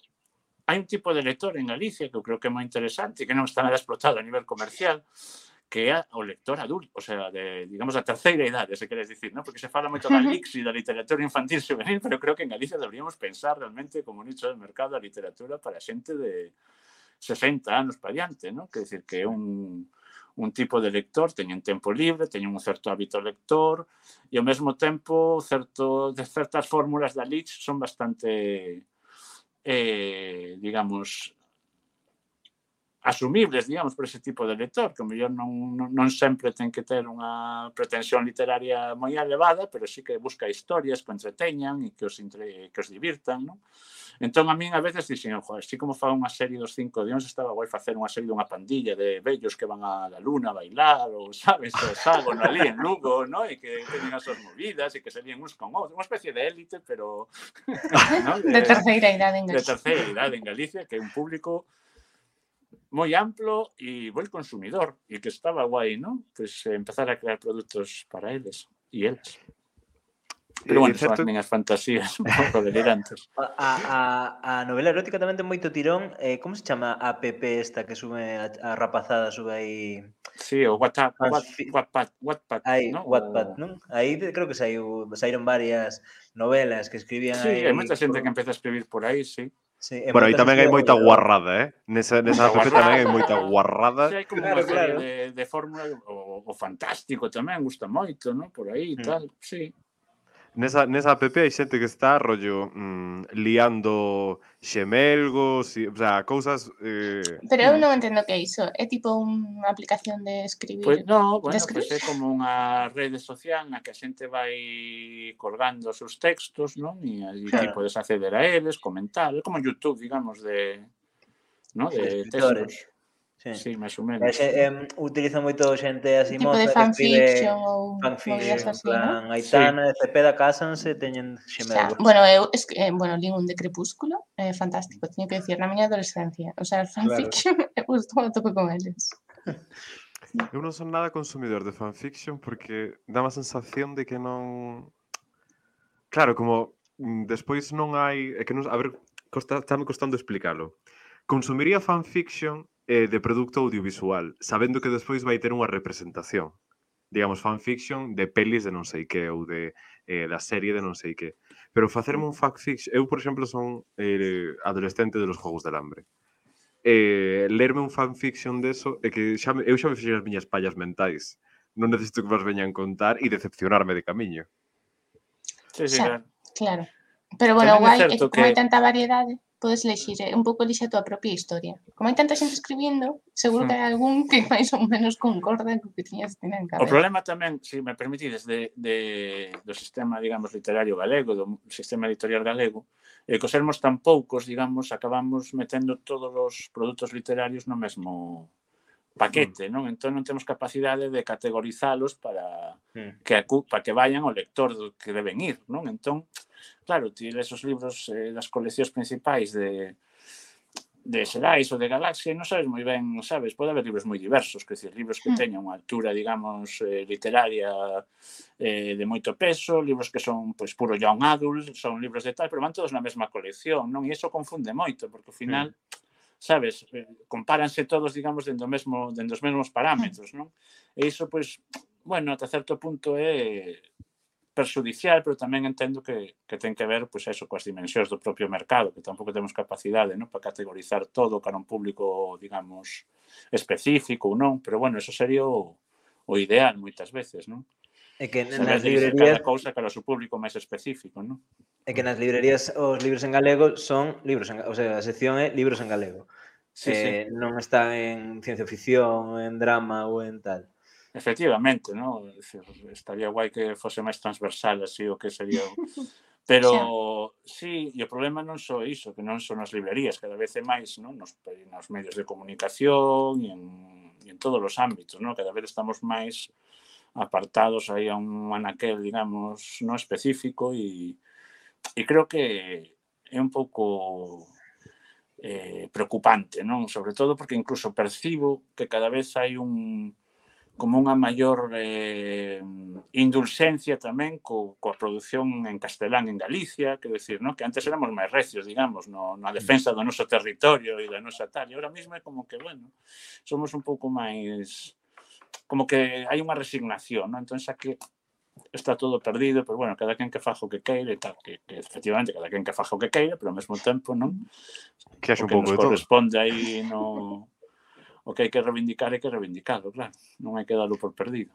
hai un tipo de lector en Galicia que eu creo que é moi interesante, que non está nada explotado a nivel comercial, que é o lector adulto, o sea, de, digamos, a terceira idade, se queres dicir, ¿no? porque se fala moito da Lix e da literatura infantil juvenil, pero creo que en Galicia deberíamos pensar realmente como nicho de mercado a literatura para xente de 60 anos para diante, ¿no? que decir que é un, un tipo de lector, teñen tempo libre, teñen un certo hábito lector e ao mesmo tempo certo, de certas fórmulas da Lix son bastante eh, digamos, asumibles, digamos, para ese tipo de lector, que o mellor non, non, non sempre ten que ter unha pretensión literaria moi elevada, pero sí que busca historias que entreteñan e que os, entre, que os divirtan, non? Entón, a min a veces dixen, joder, así como fa unha serie dos cinco dións, estaba guai facer unha serie dunha pandilla de vellos que van a la luna a bailar, ou, sabes, o ságono ali en Lugo, no? E que teñen as súas movidas e que serían uns con outros, unha especie de élite, pero... ¿no? De, de terceira idade en Galicia. De terceira idade en Galicia, que é un público moi amplo e moi consumidor e que estaba guai, ¿no? Pues eh, empezar a crear produtos para eles e eles. Pero bueno, son as miñas fantasías un pouco delirantes. A, a, a novela erótica tamén ten moito tirón. Eh, como se chama a app esta que sube a, a rapazada, sube aí... Sí, o WhatsApp, WhatsApp, WhatsApp, aí, ¿no? Wattpad, non? Aí creo que saiu, saíron varias novelas que escribían Sí, aí, hai moita xente que empeza a escribir por aí, sí. Sí, bueno, aí tamén hai moita guarrada, eh? Nesa, nesa APP tamén hai moita guarrada. Sí, hai como claro, claro. de, de fórmula, o, o fantástico tamén, gusta moito, non? Por aí e mm. tal, sí nesa, nesa app hai xente que está rollo mm, liando xemelgos, e, o sea, cousas... Eh, Pero eu non entendo que é iso. É tipo unha aplicación de escribir. Pois pues non, bueno, escribir? Pues é como unha rede social na que a xente vai colgando os seus textos, non? E aí claro. podes acceder a eles, comentar. É como YouTube, digamos, de... ¿no? de textos. Sí, sí máis ou menos. Ese, eh, utiliza moito xente así tipo de que escribe ou fanfiction, así, plan, ¿no? Aitana, sí. Cepeda, cásanse, teñen xemelgos. O sea, bueno, eu es que, eh, bueno, lin un de Crepúsculo, eh, fantástico, teño que decir, na miña adolescencia. O sea, fanfiction, claro. eu estou a tope con eles. Eu non son nada consumidor de fanfiction porque dá má sensación de que non... Claro, como mm, despois non hai... É que non... A ver, costa, está me costando explicarlo. Consumiría fanfiction eh, de produto audiovisual, sabendo que despois vai ter unha representación, digamos, fanfiction de pelis de non sei que ou de eh, da serie de non sei que. Pero facerme un fanfiction... Eu, por exemplo, son eh, adolescente de los Jogos del Hambre. Eh, lerme un fanfiction deso é que xa me, eu xa me fixen as miñas pallas mentais. Non necesito que vos veñan contar e decepcionarme de camiño. Sí, sí, claro. claro. Pero bueno, Tamén guai, é certo que... hai tanta variedade podes lexir, eh, un pouco lixa a tua propia historia. Como hai tanta xente escribindo, seguro hmm. que hai algún que máis ou menos concorda co que tiñas ten en cabeza. O problema tamén, se si me permitides, de, de, do sistema, digamos, literario galego, do sistema editorial galego, eh, é que os sermos tan poucos, digamos, acabamos metendo todos os produtos literarios no mesmo paquete, non? Entón non temos capacidade de categorizalos para hmm. que acu, para que vayan ao lector do que deben ir, non? Entón, claro, ti les os libros eh, das coleccións principais de de Xerais ou de Galaxia non sabes moi ben, sabes, pode haber libros moi diversos, que decir, libros que hmm. teñan unha altura, digamos, eh, literaria eh, de moito peso, libros que son pois puro young adult, son libros de tal, pero van todos na mesma colección, non? E iso confunde moito, porque ao final hmm sabes, eh, compáranse todos, digamos, dentro, mesmo, dentro dos mesmos parámetros, non? E iso, pois, bueno, ata certo punto é perxudicial, pero tamén entendo que, que ten que ver, pois, eso, coas dimensións do propio mercado, que tampouco temos capacidade, non? Para categorizar todo cara un público, digamos, específico ou non, pero, bueno, eso sería o, o ideal moitas veces, non? É que nas librerías... Cada cousa para o seu público máis específico, non? É que nas librerías os libros en galego son libros en, o sea, a sección é libros en galego. Sí, eh, sí. non está en ciencia ficción, en drama ou en tal. Efectivamente, ¿no? estaría guai que fose máis transversal así o que sería Pero sí, sí e o problema non só iso, que non son as librerías, cada vez é máis non? Nos, nos medios de comunicación e en, en todos os ámbitos, non? cada vez estamos máis apartados aí a un anaquel, digamos, no específico e, e creo que é un pouco eh, preocupante, non? Sobre todo porque incluso percibo que cada vez hai un como unha maior eh, indulxencia tamén co, coa produción en castelán en Galicia, quero decir, no? que antes éramos máis recios, digamos, no, na defensa do noso territorio e da nosa tal, e ahora mesmo é como que, bueno, somos un pouco máis como que hai unha resignación, non? Entón xa que está todo perdido, pero bueno, cada quen que faja o que queire, e tal, que, que efectivamente cada quen que faja o que queire, pero ao mesmo tempo, non? Que haxe un pouco de todo. corresponde aí no o que hai que reivindicar é que reivindicarlo, claro. Non hai que darlo por perdido.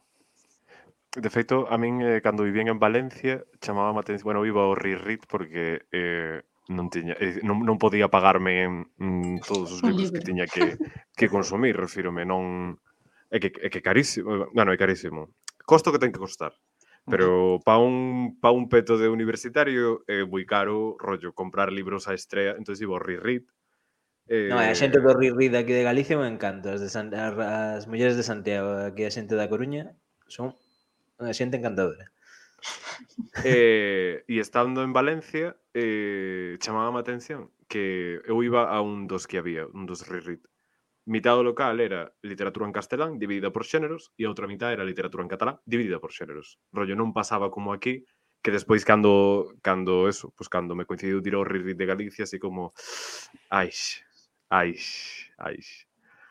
De feito, a min, eh, cando vivían en Valencia, chamaba a atención, bueno, vivo ao Rirrit porque eh, non tiña, eh, non, non podía pagarme mm, todos os libros que tiña que, que consumir, refírome, non É que, é que carísimo, bueno, é carísimo. Costo que ten que costar. Pero pa un, pa un peto de universitario é moi caro, rollo, comprar libros a estrela, entón digo, rirrit. Eh... Non, a xente do rirrit aquí de Galicia me encanta, as, de San... as mulleres de Santiago, aquí a xente da Coruña, son unha xente encantadora. Eh, e estando en Valencia, eh, chamaba a atención que eu iba a un dos que había, un dos rirrit, mitad do local era literatura en castelán dividida por xéneros e a outra mitad era literatura en catalán dividida por xéneros. Rollo non pasaba como aquí, que despois cando cando eso, pois pues, cando me coincidiu tirar o Riri de Galicia, así como ai, ai, ai.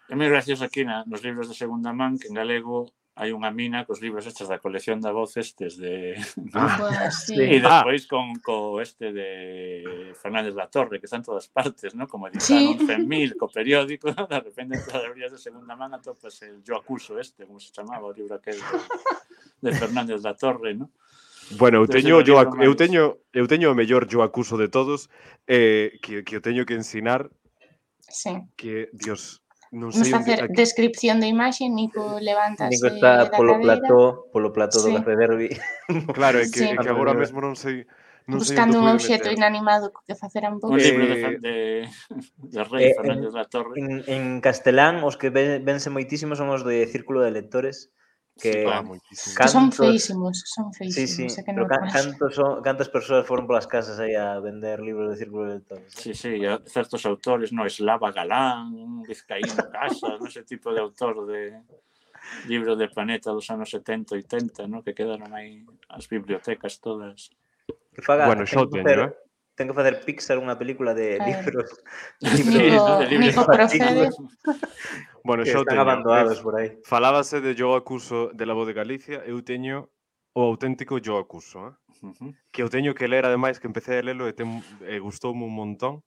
É moi gracioso aquí na, nos libros de segunda man que en galego hai unha mina cos libros estes da colección da voz estes de... Ah, pois, sí. e ah. despois con co este de Fernández da Torre, que están todas partes, ¿no? como editaron sí. 100.000 co periódico, de repente en todas as libras de segunda man atopas el Yo acuso este, como se chamaba o libro aquel de, de Fernández da Torre, ¿no? Bueno, eu teño yo eu teño eu teño o mellor yo acuso de todos eh que que o teño que ensinar. Sí. Que Dios, non sei Vamos facer onde, descripción de imaxe, Nico levantas Nico eh, está polo cadeira. plató, polo plató sí. do Café Derby. Claro, é que, sí. é que agora mesmo non sei non Buscando un obxeto inanimado que facer un pouco. Un libro de, eh, de, de Rey eh, Fernández da Torre. En, en castelán, os que ven, vense moitísimo son os de Círculo de Lectores, que sí, ah, cantos, son feísimos, son feísimos. Sí, sí, que no pero cantos son, cantas persoas foron polas casas aí a vender libros de Círculo de Lectores. Sí, sí, certos autores, no, Eslava Galán, Vizcaíno Casa, no, ese tipo de autor de libros de planeta dos anos 70, e 80, no, que quedaron aí as bibliotecas todas. Que faga, bueno, xo teño, eh? ten que facer Pixar unha película de libros, eh, libros, Nico, de libros Nico procede. bueno, que están teño, abandonados por aí. Falábase de Yo acuso de la voz de Galicia, eu teño o auténtico Yo acuso, eh? Uh -huh. que eu teño que ler ademais que empecé a lelo e, ten, e gustoume un montón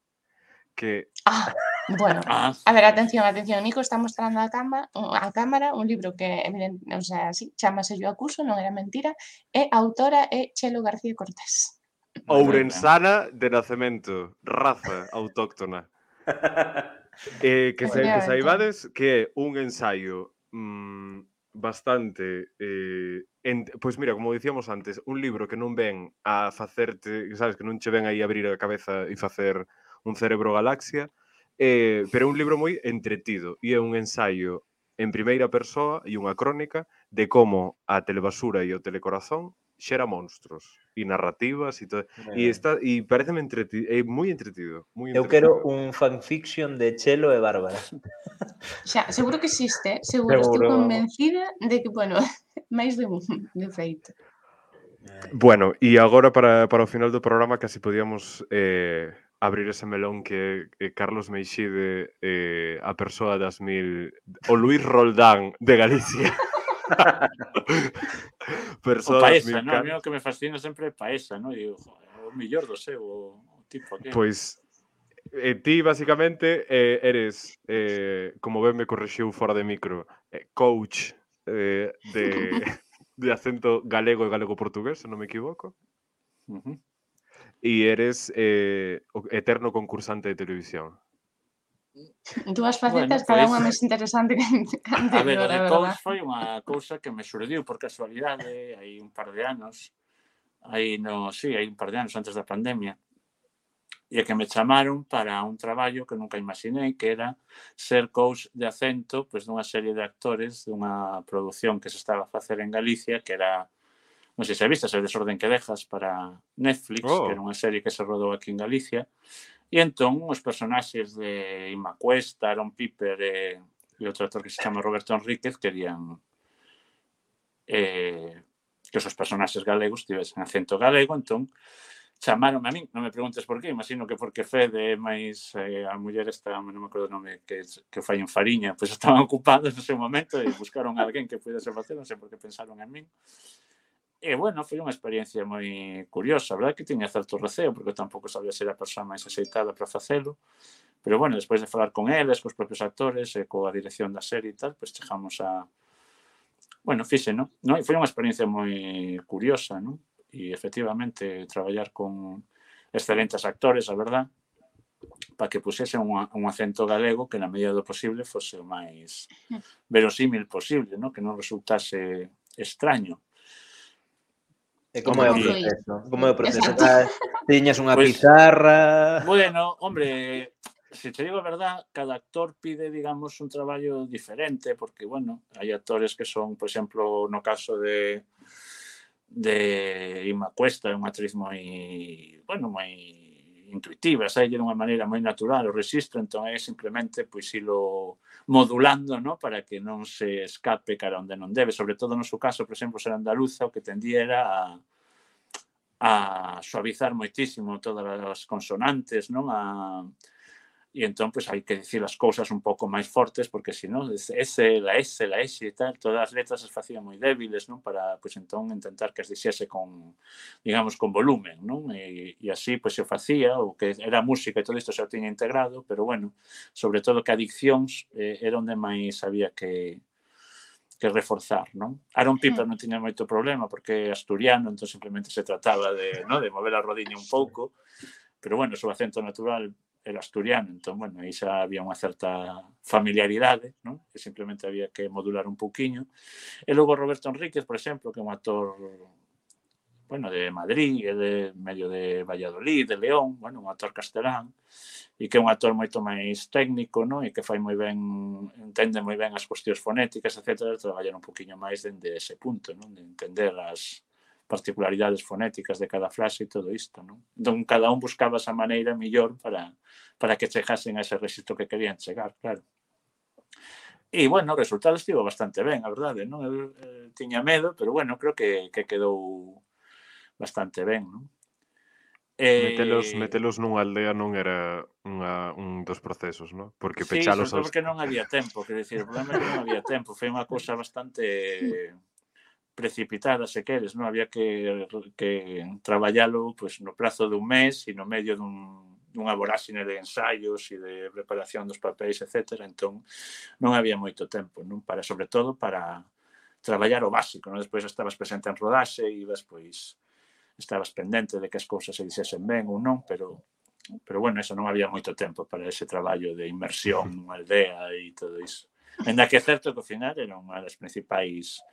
que ah, bueno, ah. a ver, atención, atención, Nico está mostrando a, cama, a cámara un libro que, evidente, o sea, sí, chamase Yo acuso, non era mentira, e a autora é Chelo García Cortés. Ourensana de nacemento, raza autóctona. eh, que, se, que saibades que é un ensaio mmm, bastante eh, en, pois mira, como dicíamos antes, un libro que non ven a facerte, sabes, que non che ven aí abrir a cabeza e facer un cerebro galaxia, eh, pero é un libro moi entretido e é un ensaio en primeira persoa e unha crónica de como a telebasura e o telecorazón xera monstruos e narrativas e todo. E está e pareceme eh, entretido, é moi entretido, moi entretido. Eu quero un fanfiction de Chelo e Bárbara. Xa, seguro que existe, seguro, seguro. estou convencida de que, bueno, máis de un, de feito. Eh. Bueno, e agora para, para o final do programa casi podíamos eh, abrir ese melón que eh, Carlos Meixide eh, a persoa das mil... O Luis Roldán de Galicia. Personas, o Paesa, non? A que me fascina sempre é Paesa, ¿no? Digo, o mellor do seu o, tipo aquel. Pois E ti, basicamente, eh, eres, eh, como ben me correxiu fora de micro, eh, coach eh, de, de acento galego e galego-portugués, se non me equivoco. Uh -huh. E eres eh, eterno concursante de televisión. Dúas facetas, bueno, cada pues... unha máis interesante que anterior, A ver, a de Cous foi unha cousa que me surdiu por casualidade hai un par de anos, aí no, sí, hai un par de anos antes da pandemia, e que me chamaron para un traballo que nunca imaginei que era ser coach de acento pois, dunha serie de actores dunha produción que se estaba a facer en Galicia que era, non sei se vistas, o desorden que dejas para Netflix, oh. que era unha serie que se rodou aquí en Galicia E entón os personaxes de Ima Cuesta, Aaron Piper e, e outro actor que se chama Roberto Enríquez querían eh, que os seus personaxes galegos tivesen acento galego, entón chamaron a min, non me preguntes por qué, imagino que porque Fede máis eh, a muller esta, non me acordo o nome que, que fai en Fariña, pois estaban ocupados no seu momento e buscaron a alguén que pudese facer, non sei por que pensaron en min. E, bueno, foi unha experiencia moi curiosa, a verdade que tiña certo receo, porque tampouco sabía ser a persoa máis aceitada para facelo, pero, bueno, despois de falar con eles, cos propios actores e coa dirección da serie e tal, pois chegamos a... Bueno, fixe, non? no? E foi unha experiencia moi curiosa, non? E, efectivamente, traballar con excelentes actores, a verdad, para que pusese un, un acento galego que na medida do posible fose o máis verosímil posible, ¿no? que non resultase extraño. E como é o proceso? Como é o proceso? Estás, tiñas unha pues, pizarra... Bueno, hombre, se te digo a verdad, cada actor pide, digamos, un traballo diferente, porque, bueno, hai actores que son, por exemplo, no caso de de Ima Cuesta, é unha actriz moi, bueno, moi intuitiva, sai de unha maneira moi natural o registro, entón é simplemente pois ilo modulando, no, para que non se escape cara onde non debe, sobre todo no seu caso, por exemplo, ser andaluza, o que tendía era a, a suavizar moitísimo todas as consonantes, non? A, e entón pois hai que dicir as cousas un pouco máis fortes porque se non, ese, la S, la S e tal, todas as letras as facían moi débiles, non? Para pois entón intentar que as dixese con digamos con volumen, non? E, e así pois se facía o que era música e todo isto xa o tiña integrado, pero bueno, sobre todo que adiccións eh, era onde máis había que que reforzar, non? Aaron hmm. Piper non tiña moito problema porque é asturiano, entón simplemente se trataba de, no, de mover a rodiña un pouco, pero bueno, o seu acento natural era asturiano, entón, bueno, aí xa había unha certa familiaridade, non? Que simplemente había que modular un pouquiño. E logo Roberto Enríquez, por exemplo, que é un actor bueno, de Madrid, é de medio de Valladolid, de León, bueno, un actor castelán, e que é un actor moito máis técnico, non? E que fai moi ben, entende moi ben as cuestións fonéticas, etc. Traballar un poquinho máis dende ese punto, non? De entender as particularidades fonéticas de cada frase e todo isto, non? Entón, cada un buscaba esa maneira millor para, para que chegasen a ese registro que querían chegar, claro. E, bueno, o resultado estivo bastante ben, a verdade, non? Eu, eh, tiña medo, pero, bueno, creo que, que quedou bastante ben, non? Eh... Metelos, metelos nunha aldea non era unha, un dos procesos, non? Porque sí, pechalos... Sí, aos... porque non había tempo, que decir, o problema é que non había tempo, foi unha cousa bastante precipitada, se queres, non? Había que, que traballalo pues, no prazo dun mes e no medio dun, dunha voráxine de ensaios e de preparación dos papéis, etc. Entón, non había moito tempo, non? Para, sobre todo, para traballar o básico, non? Despois estabas presente en rodaxe e ibas, pois, estabas pendente de que as cousas se dixesen ben ou non, pero pero bueno, eso non había moito tempo para ese traballo de inmersión nunha aldea e todo iso. Ainda que é certo que ao final era unha das principais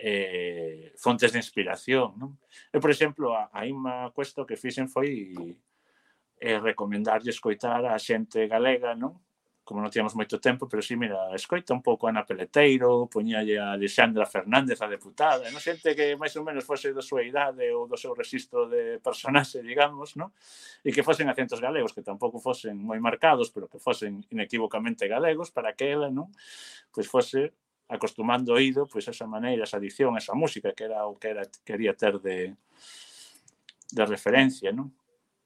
eh, fontes de inspiración. Non? Eu, por exemplo, a, a Ima Cuesto que fixen foi eh, recomendarlle escoitar a xente galega non como non tiamos moito tempo, pero si, sí, mira, escoita un pouco a Ana Peleteiro, poñalle a Alexandra Fernández a deputada, non xente que máis ou menos fose da súa idade ou do seu registro de personaxe, digamos, non? E que fosen acentos galegos, que tampouco fosen moi marcados, pero que fosen inequívocamente galegos, para que ela, non? Pois fose acostumando o oído, pois esa maneira, esa adición, esa música que era o que era, quería ter de, de referencia, non?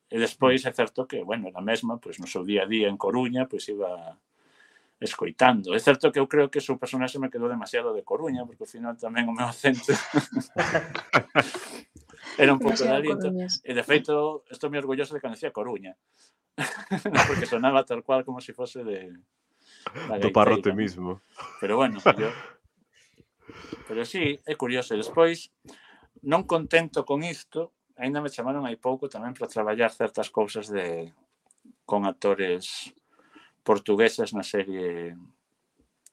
E despois mm. é certo que, bueno, na mesma, pois no seu día a día en Coruña, pois iba escoitando. É certo que eu creo que o seu personaxe me quedou demasiado de Coruña, porque ao final tamén o meu acento era un pouco dali. E de feito, estou moi orgulloso de que decía Coruña, porque sonaba tal cual como se si fose de... Do parrote mismo. Pero bueno, yo... Pero sí, é curioso. E despois, non contento con isto, aínda me chamaron hai pouco tamén para traballar certas cousas de con actores portugueses na serie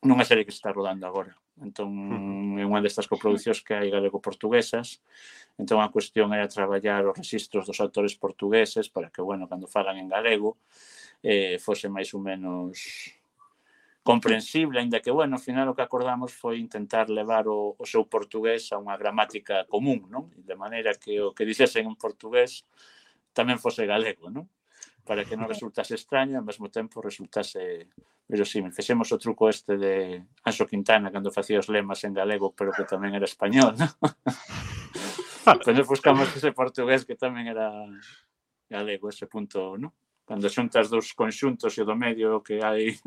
nunha serie que se está rodando agora. Entón, é unha destas coproducións que hai galego-portuguesas. Entón, a cuestión era traballar os registros dos actores portugueses para que, bueno, cando falan en galego, eh, fose máis ou menos comprensible, aínda que, bueno, ao final o que acordamos foi intentar levar o, o seu portugués a unha gramática común, non? de maneira que o que dixesen en portugués tamén fose galego, non? Para que non resultase extraño, ao mesmo tempo resultase verosímil. Fixemos o truco este de Anxo Quintana cando facía os lemas en galego, pero que tamén era español, non? Entón buscamos ese portugués que tamén era galego, ese punto, non? Cando xuntas dos conxuntos e do medio que hai,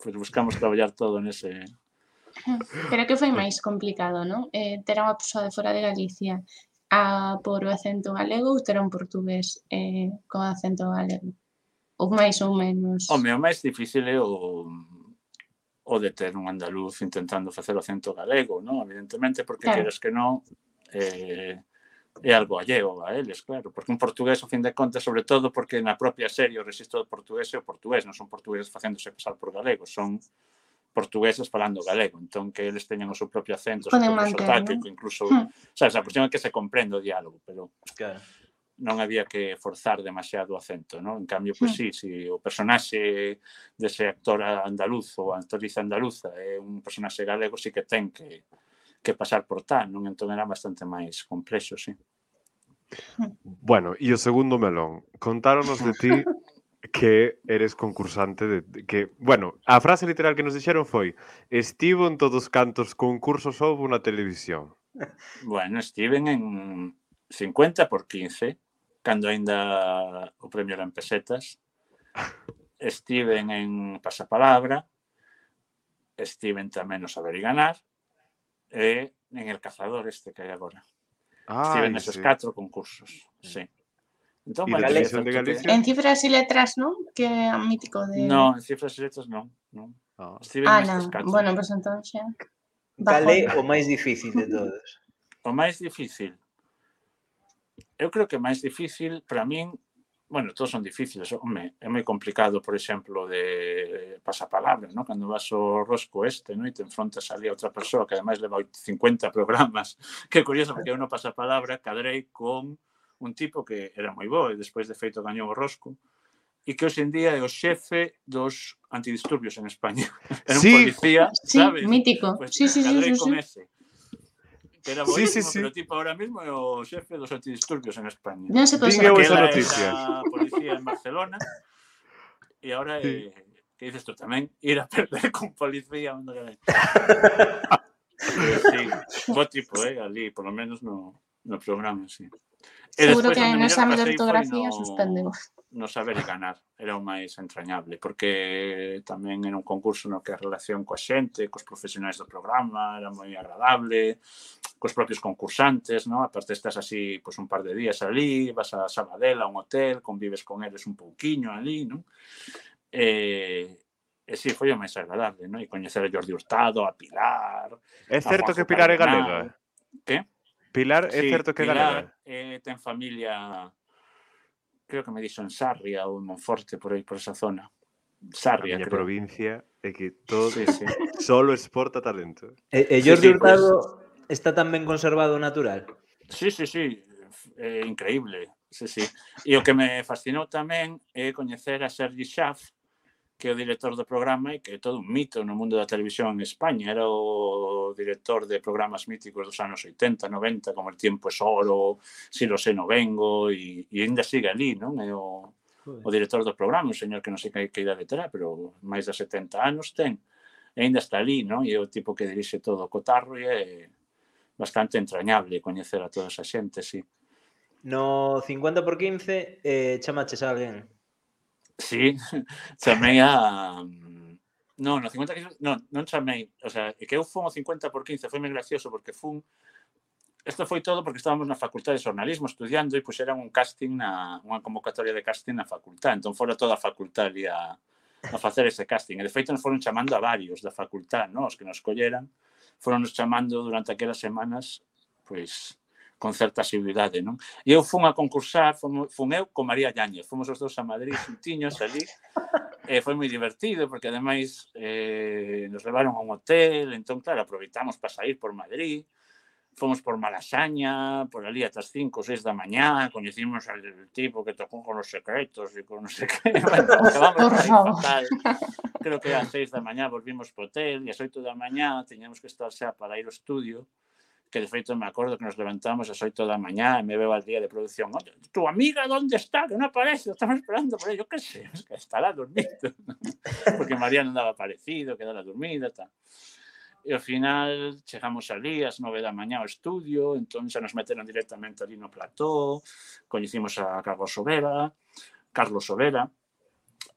pois pues buscamos traballar todo nese, Pero que foi máis complicado, non? Eh, ter a unha persoa de fora de Galicia a por o acento galego ou terá un portugués eh, con acento galego? Ou máis ou menos? Home, o máis difícil é o, o de ter un andaluz intentando facer o acento galego, non? Evidentemente, porque claro. queres que non eh, é algo alleo a eles, claro, porque un portugués, ao fin de contas, sobre todo porque na propia serie o registro do portugués é o portugués, non son portugueses facéndose pasar por galegos, son portugueses falando galego, entón que eles teñan o seu propio acento, o seu propio incluso, hmm. sabes, a cuestión é que se comprende o diálogo, pero claro. non había que forzar demasiado o acento, non? En cambio, pois pues, hmm. sí, si o personaxe dese actor andaluz ou actriz andaluza é un personaxe galego, sí que ten que que pasar por tal, non? Entón era bastante máis complexo, sí. Hmm. Bueno, e o segundo melón. Contáronos de ti que eres concursante de que, bueno, a frase literal que nos dixeron foi: "Estivo en todos cantos concursos houve na televisión". Bueno, estiven en 50 por 15, cando aínda o premio eran pesetas. Estiven en Pasapalabra, estiven tamén no Saber e Ganar, e en El Cazador este que hai agora. Ah, estiven neses sí. catro concursos, mm. sí. sí. Entón, vale, Galicia, de Galicia? En cifras e letras, non? Que é mítico de... Non, en cifras e letras non. non. Oh. Estive ah, ah non. Bueno, pois pues, entón xa... Cal é o máis difícil de todos? o máis difícil? Eu creo que máis difícil para min bueno, todos son difíciles, home, é moi complicado, por exemplo, de pasapalabra, ¿no? Cando vas ao rosco este, ¿no? E te enfrontas ali a outra persoa que ademais leva 50 programas, que curioso porque eu no pasapalabra cadrei con un tipo que era moi bo e despois de feito gañou o Rosco e que hoxe en día é o xefe dos antidisturbios en España. Era sí, un policía, sí, sabes? mítico. Pues, sí, sí, sí, sí, sí. Ese. Era boísimo, sí, sí, sí. pero tipo ahora mismo é o xefe dos antidisturbios en España. Non se pasa. Dingue esa noticia. Era policía en Barcelona e agora sí. eh, que dices tú tamén ir a perder con policía onde sí, bo tipo, eh, ali, por lo menos no, no programa, sí. E Seguro despois, que en exame de ortografía no, suspendemos. No saber e ganar, era o máis entrañable, porque tamén era un concurso no que a relación coa xente, cos profesionais do programa, era moi agradable, cos propios concursantes, no? aparte estás así pois, un par de días ali, vas a Sabadell, a un hotel, convives con eles un pouquiño ali, non? E, eh, E eh, si, sí, foi o máis agradable, non? E coñecer a Jordi Hurtado, a Pilar... É certo que Pilar é galega? Que? Pilar, sí, é certo que Pilar galega? Eh, ten familia, creo que me dixo en Sarria ou en Monforte, por aí, por esa zona. Sarria, a miña creo. provincia é que todo sí, sí. solo exporta talento. E, e Jordi sí, sí, Hurtado pues... está tan ben conservado natural? Sí, sí, sí, é increíble. Sí, sí. E o que me fascinou tamén é coñecer a Sergi Schaff, que é o director do programa e que é todo un mito no mundo da televisión en España. Era o director de programas míticos dos anos 80, 90, como El tiempo es oro, Si lo sé no vengo, e, e ainda sigue ali, non? É o, o director do programa, un señor que non sei que, que idade terá, pero máis de 70 anos ten, e ainda está ali, non? E é o tipo que dirixe todo o cotarro e é bastante entrañable coñecer a toda esa xente, sí. No 50 por 15 eh, chamaches a alguén? Sí, chamei a Non, no 50 quilos, non, non chamei. O sea, que eu fun o 50 por 15 foi moi gracioso porque fun Isto foi todo porque estábamos na facultade de xornalismo estudiando e puxeran un casting na unha convocatoria de casting na facultade. Entón fora toda a facultade a, a facer ese casting. E de feito nos foron chamando a varios da facultade, non? os que nos colleran, foron nos chamando durante aquelas semanas, pois con certa asiduidade, non? E eu fun a concursar, fun, fun eu con María Llañez, fomos os dous a Madrid xuntiños ali, e foi moi divertido, porque ademais eh, nos levaron a un hotel, entón, claro, aproveitamos para sair por Madrid, fomos por Malasaña, por ali ata as 5 ou 6 da mañá, coñecimos al tipo que tocou con os secretos e con non sei que, bueno, Por favor. fatal. Creo que ás 6 da mañá volvimos pro hotel e ás 8 da mañá teñamos que estar xa para ir ao estudio que de feito me acordo que nos levantamos ás 8 da mañá e me veo al día de producción. Tu amiga, ¿dónde está? Que non aparece, estamos esperando por ello. Que sé, es que estará dormido. Porque María non daba aparecido, quedara dormida, tal. E ao final chegamos ali ás 9 da mañá ao estudio, entón xa nos meteron directamente ali no plató, coñecimos a Carlos Sobera, Carlos Sobera,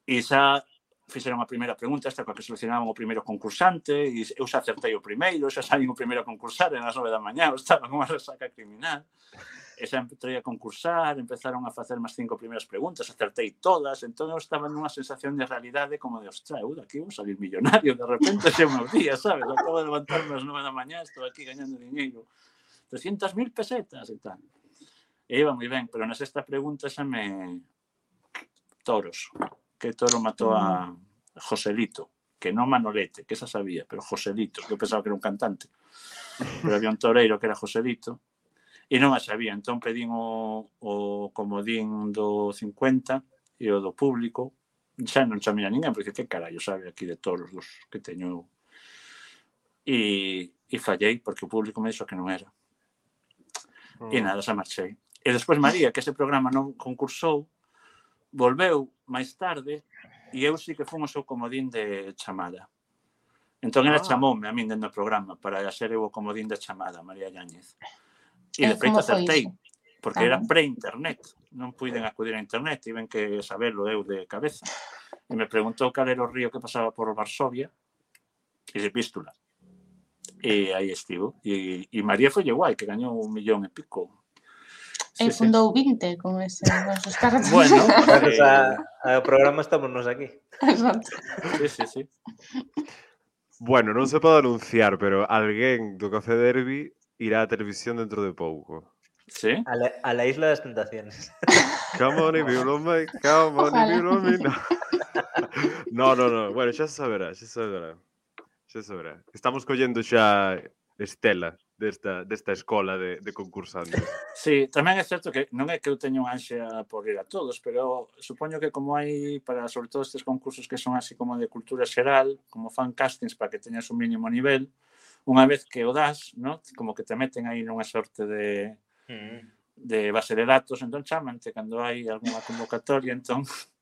e xa fixeron a primeira pregunta, esta coa que seleccionaban o primeiro concursante, e eu xa acertei o primeiro, xa saín o primeiro a concursar, en as nove da mañá, eu estaba con unha resaca criminal, e xa entrei a concursar, empezaron a facer máis cinco primeiras preguntas, acertei todas, entón eu estaba nunha sensación de realidade como de, ostra, eu daqui vou salir millonario, de repente xa unhos días, sabes, acabo de levantarme as nove da mañá, estou aquí gañando dinheiro, 300.000 pesetas e tal. E iba moi ben, pero na sexta pregunta xa me... Toros que Toro matou a mm. Joselito, que non Manolete, que esa sabía, pero Joselito, que eu pensaba que era un cantante. Pero había un toreiro que era Joselito, e non a sabía. Entón pedín o, o comodín do 50 e o do público, xa non chamei a ninguén, porque que carallo sabe aquí de todos os que teño. E, e fallei, porque o público me dixo que non era. E mm. nada, xa marchei. E despois María, que ese programa non concursou, volveu máis tarde e eu sí que fun o seu comodín de chamada. Entón ela Ah. chamoume a min dentro do programa para ser eu o comodín de chamada, María Yáñez. E E de feito como foi acertei, porque Ah. era pre-internet. Non puiden acudir a internet, tiven que saberlo eu de cabeza. E me preguntou cal era o río que pasaba por Varsovia e de Pístula. E aí estivo. E, e María foi guai, que gañou un millón e pico. E sí, fundou 20 con ese nosos cartos. Bueno, gracias a, ao programa estamos nos aquí. Exacto. Sí, sí, sí. Bueno, non se pode anunciar, pero alguén do Café Derby irá á televisión dentro de pouco. Sí? A la, a la Isla das Tentaciones. Come on, if you love me, come on, if you love me. No, no, no. Bueno, xa se saberá, xa se saberá. Xa se saberá. Estamos collendo xa Estela desta, desta escola de, de concursantes. Sí, tamén é certo que non é que eu teño ansia por ir a todos, pero supoño que como hai para sobre todo estes concursos que son así como de cultura xeral, como fan castings para que teñas un mínimo nivel, unha vez que o das, no? como que te meten aí nunha sorte de, mm. de base de datos, entón chamante cando hai algunha convocatoria, entón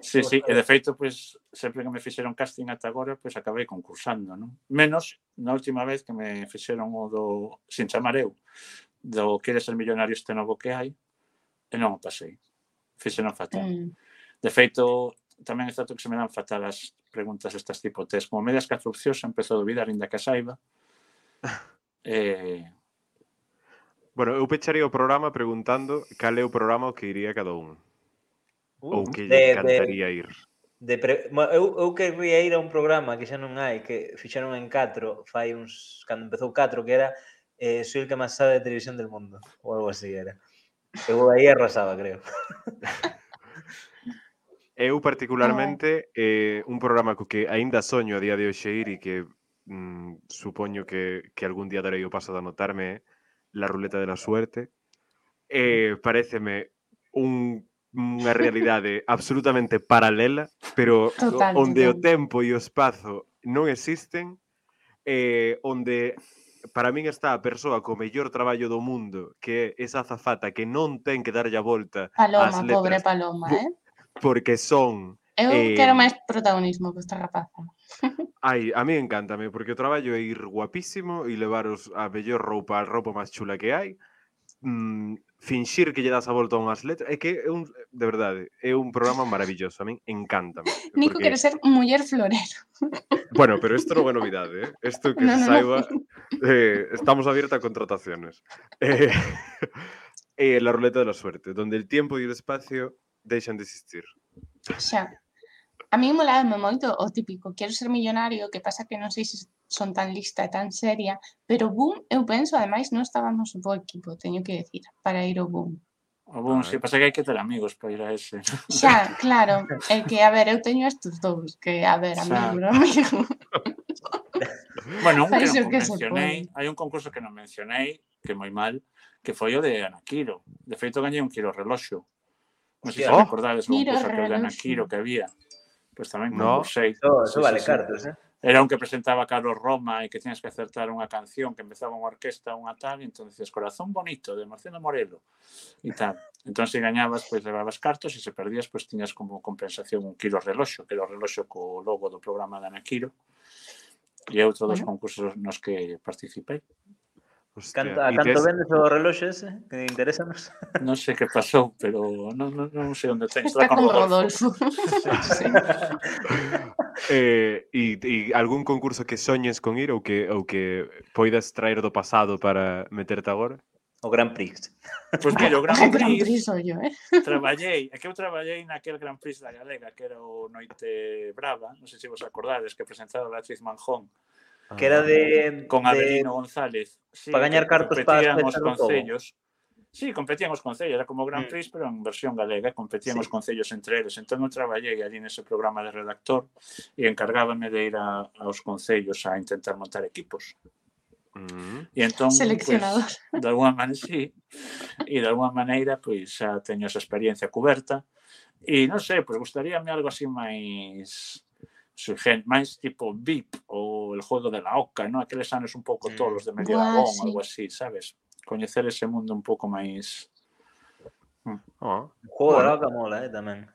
Sí, sí, e de feito, pois, sempre que me fixeron casting ata agora, pois acabei concursando, non? Menos na última vez que me fixeron o do, sin chamar eu, do Queres ser millonario este novo que hai, e non o pasei. Fixeron fatal. Mm. De feito, tamén é certo que se me dan fatal as preguntas estas tipo test. Como medias que empezou a duvidar, ainda que a saiba. eh, Bueno, eu pecharía o programa preguntando cal é o programa que iría cada un ou que lle encantaría de, ir? De pre... eu, eu querría ir a un programa que xa non hai, que fixeron en 4, fai uns... cando empezou 4, que era eh, Soy el que máis sabe de televisión del mundo, ou algo así era. Eu aí arrasaba, creo. Eu particularmente eh, un programa co que aínda soño a día de hoxe ir e que mm, supoño que, que algún día darei o paso de anotarme eh, La ruleta de la suerte. Eh, pareceme un unha realidade absolutamente paralela, pero total, onde total. o tempo e o espazo non existen, eh, onde para min está a persoa co mellor traballo do mundo, que é esa azafata que non ten que darlle a volta Paloma, as letras, pobre Paloma, eh? Porque son Eu eh, quero máis protagonismo que esta rapaza. Ai, a mí encántame, porque o traballo é ir guapísimo e levaros a mellor roupa, a roupa máis chula que hai. Mm, finxir que lle das a volta a unhas letras, é que é un, de verdade, é un programa maravilloso, a min encántame. Nico porque- quere ser muller florero. Bueno, pero isto non é novidade, eh? Isto que No, se no, no. saiba, eh, estamos abierta a contrataciones. Eh, eh, la ruleta de la suerte, donde el tiempo y el espacio deixan de existir. Xa. a mí molábame moito o típico, quero ser millonario, que pasa que non sei se son tan lista e tan seria, pero Boom, eu penso, ademais, non estábamos bo equipo, teño que decir, para ir ao Boom. O Boom, ah, se eh. pasa que hai que ter amigos para ir a ese. Xa, claro, é que, a ver, eu teño estes dous, que, a ver, amigo, Xa. amigo. bueno, un que, non que mencionei, hai un concurso que non mencionei, que moi mal, que foi o de Anaquiro. De feito, gañei un quilo reloxo. Non sei se recordades o concurso que de Anaquiro que había pois tamén no. sei. No, eso sí, vale sí, cartas, eh? Era un que presentaba Carlos Roma e que tiñas que acertar unha canción que empezaba unha orquesta, unha tal, e entón dices, Corazón Bonito, de Marcelo Morelo, e tal. Entón, se gañabas, pois levabas cartos, e se perdías, pois tiñas como compensación un kilo reloxo, que era o reloxo co logo do programa de Anaquiro, e outro dos bueno. concursos nos que participei. Hostia, canto, a canto tes... vendes o reloxe ese? Que interésanos. Non sei que pasou, pero non, non, non sei onde ten. Está, Está con Rodolfo. sí. eh, e, e algún concurso que soñes con ir ou que, ou que poidas traer do pasado para meterte agora? O Gran Prix. Pois pues, mira, o Gran Prix, o Gran Prix yo, eh? traballei, é que eu traballei naquel Gran Prix da Galega, que era o Noite Brava, non sei se vos acordades, que presentaba a Beatriz Manjón. Que era de... con de- Avelino González. Sí, pa gañar cartos pa competían as os concellos. Sí, competían os concellos, era como Grand Mm. Prix, pero en versión galega, competían Sí. os concellos entre eles. Entón, eu traballei ali nese programa de redactor e encargábame de ir a, aos concellos a intentar montar equipos. Mm. E entón, Seleccionador. Pois, de alguma maneira, sí. E de alguma maneira, pois, xa teño esa experiencia coberta. E non sei, pois, gustaríame algo así máis surgen máis tipo VIP ou el juego de la Oca, non? Aqueles anos un pouco mm. tolos de medio ah, sí. algo así, sabes? Coñecer ese mundo un pouco máis... Mm. Oh. O juego bueno. de la Oca mola, eh, tamén.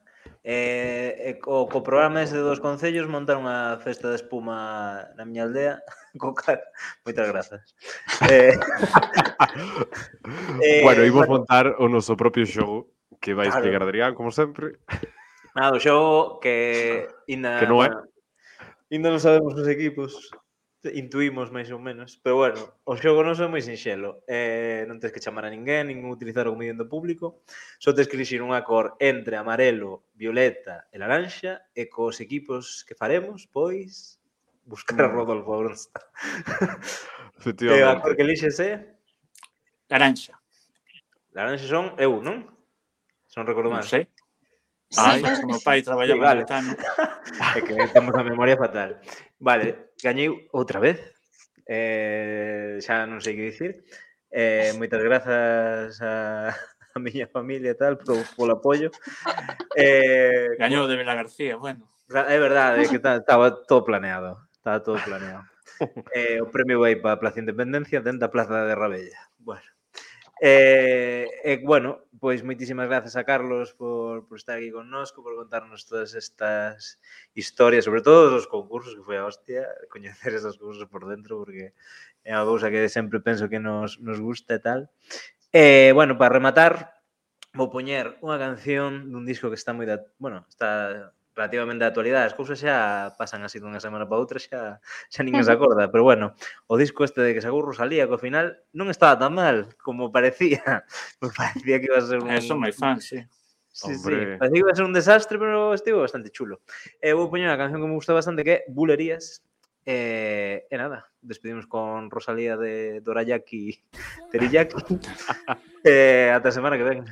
Eh, eh, co, co programa ese dos concellos montaron unha festa de espuma na miña aldea co cal. Moitas grazas. Eh, eh, bueno, imos bueno. montar o noso propio xogo que vai claro. explicar Adrián, como sempre. Nada, o xogo que... Ina, que non é. Bueno, Ainda non sabemos os equipos, intuímos máis ou menos, pero bueno, o xogo non é moi sinxelo. Eh, non tens que chamar a ninguén, nin utilizar o comediante público, só tens que elixir unha cor entre amarelo, violeta e laranxa, e cos equipos que faremos, pois, buscar a mm. Rodolfo Bronsta. Efectivamente. E a cor que elixes é? Laranxa. Laranxa son eu, non? Se non recordo máis. Non sei. Ai, sí, meu pai traballaba sí, vale. Tano. É que temos a memoria fatal. Vale, gañei outra vez. Eh, xa non sei que dicir. Eh, moitas grazas a, a miña familia e tal por, polo apoio. Eh, Gañou de Vila García, bueno. É verdade, que estaba todo planeado. Estaba todo planeado. Eh, o premio vai para a Plaza Independencia dentro da Plaza de Rabella. Bueno. E, eh, eh, bueno, pois moitísimas grazas a Carlos por, por estar aquí connosco, por contarnos todas estas historias, sobre todo os concursos, que foi a hostia, coñecer esos concursos por dentro, porque é unha cousa que sempre penso que nos, nos gusta e tal. E, eh, bueno, para rematar, vou poñer unha canción dun disco que está moi... Da, bueno, está relativamente de actualidade, as cousas xa pasan así dunha semana para outra, xa, xa ninguén se acorda, pero bueno, o disco este de que sacou Rosalía, que ao final non estaba tan mal como parecía, pues parecía que iba a ser un... Eso my fan, sí. Sí, Hombre. sí, parecía que iba a ser un desastre, pero estivo bastante chulo. Eh, vou poñer unha canción que me gusta bastante que é Bulerías, eh, E, eh, eh, nada, despedimos con Rosalía de Dorayaki Teriyaki. eh, ata semana que ven.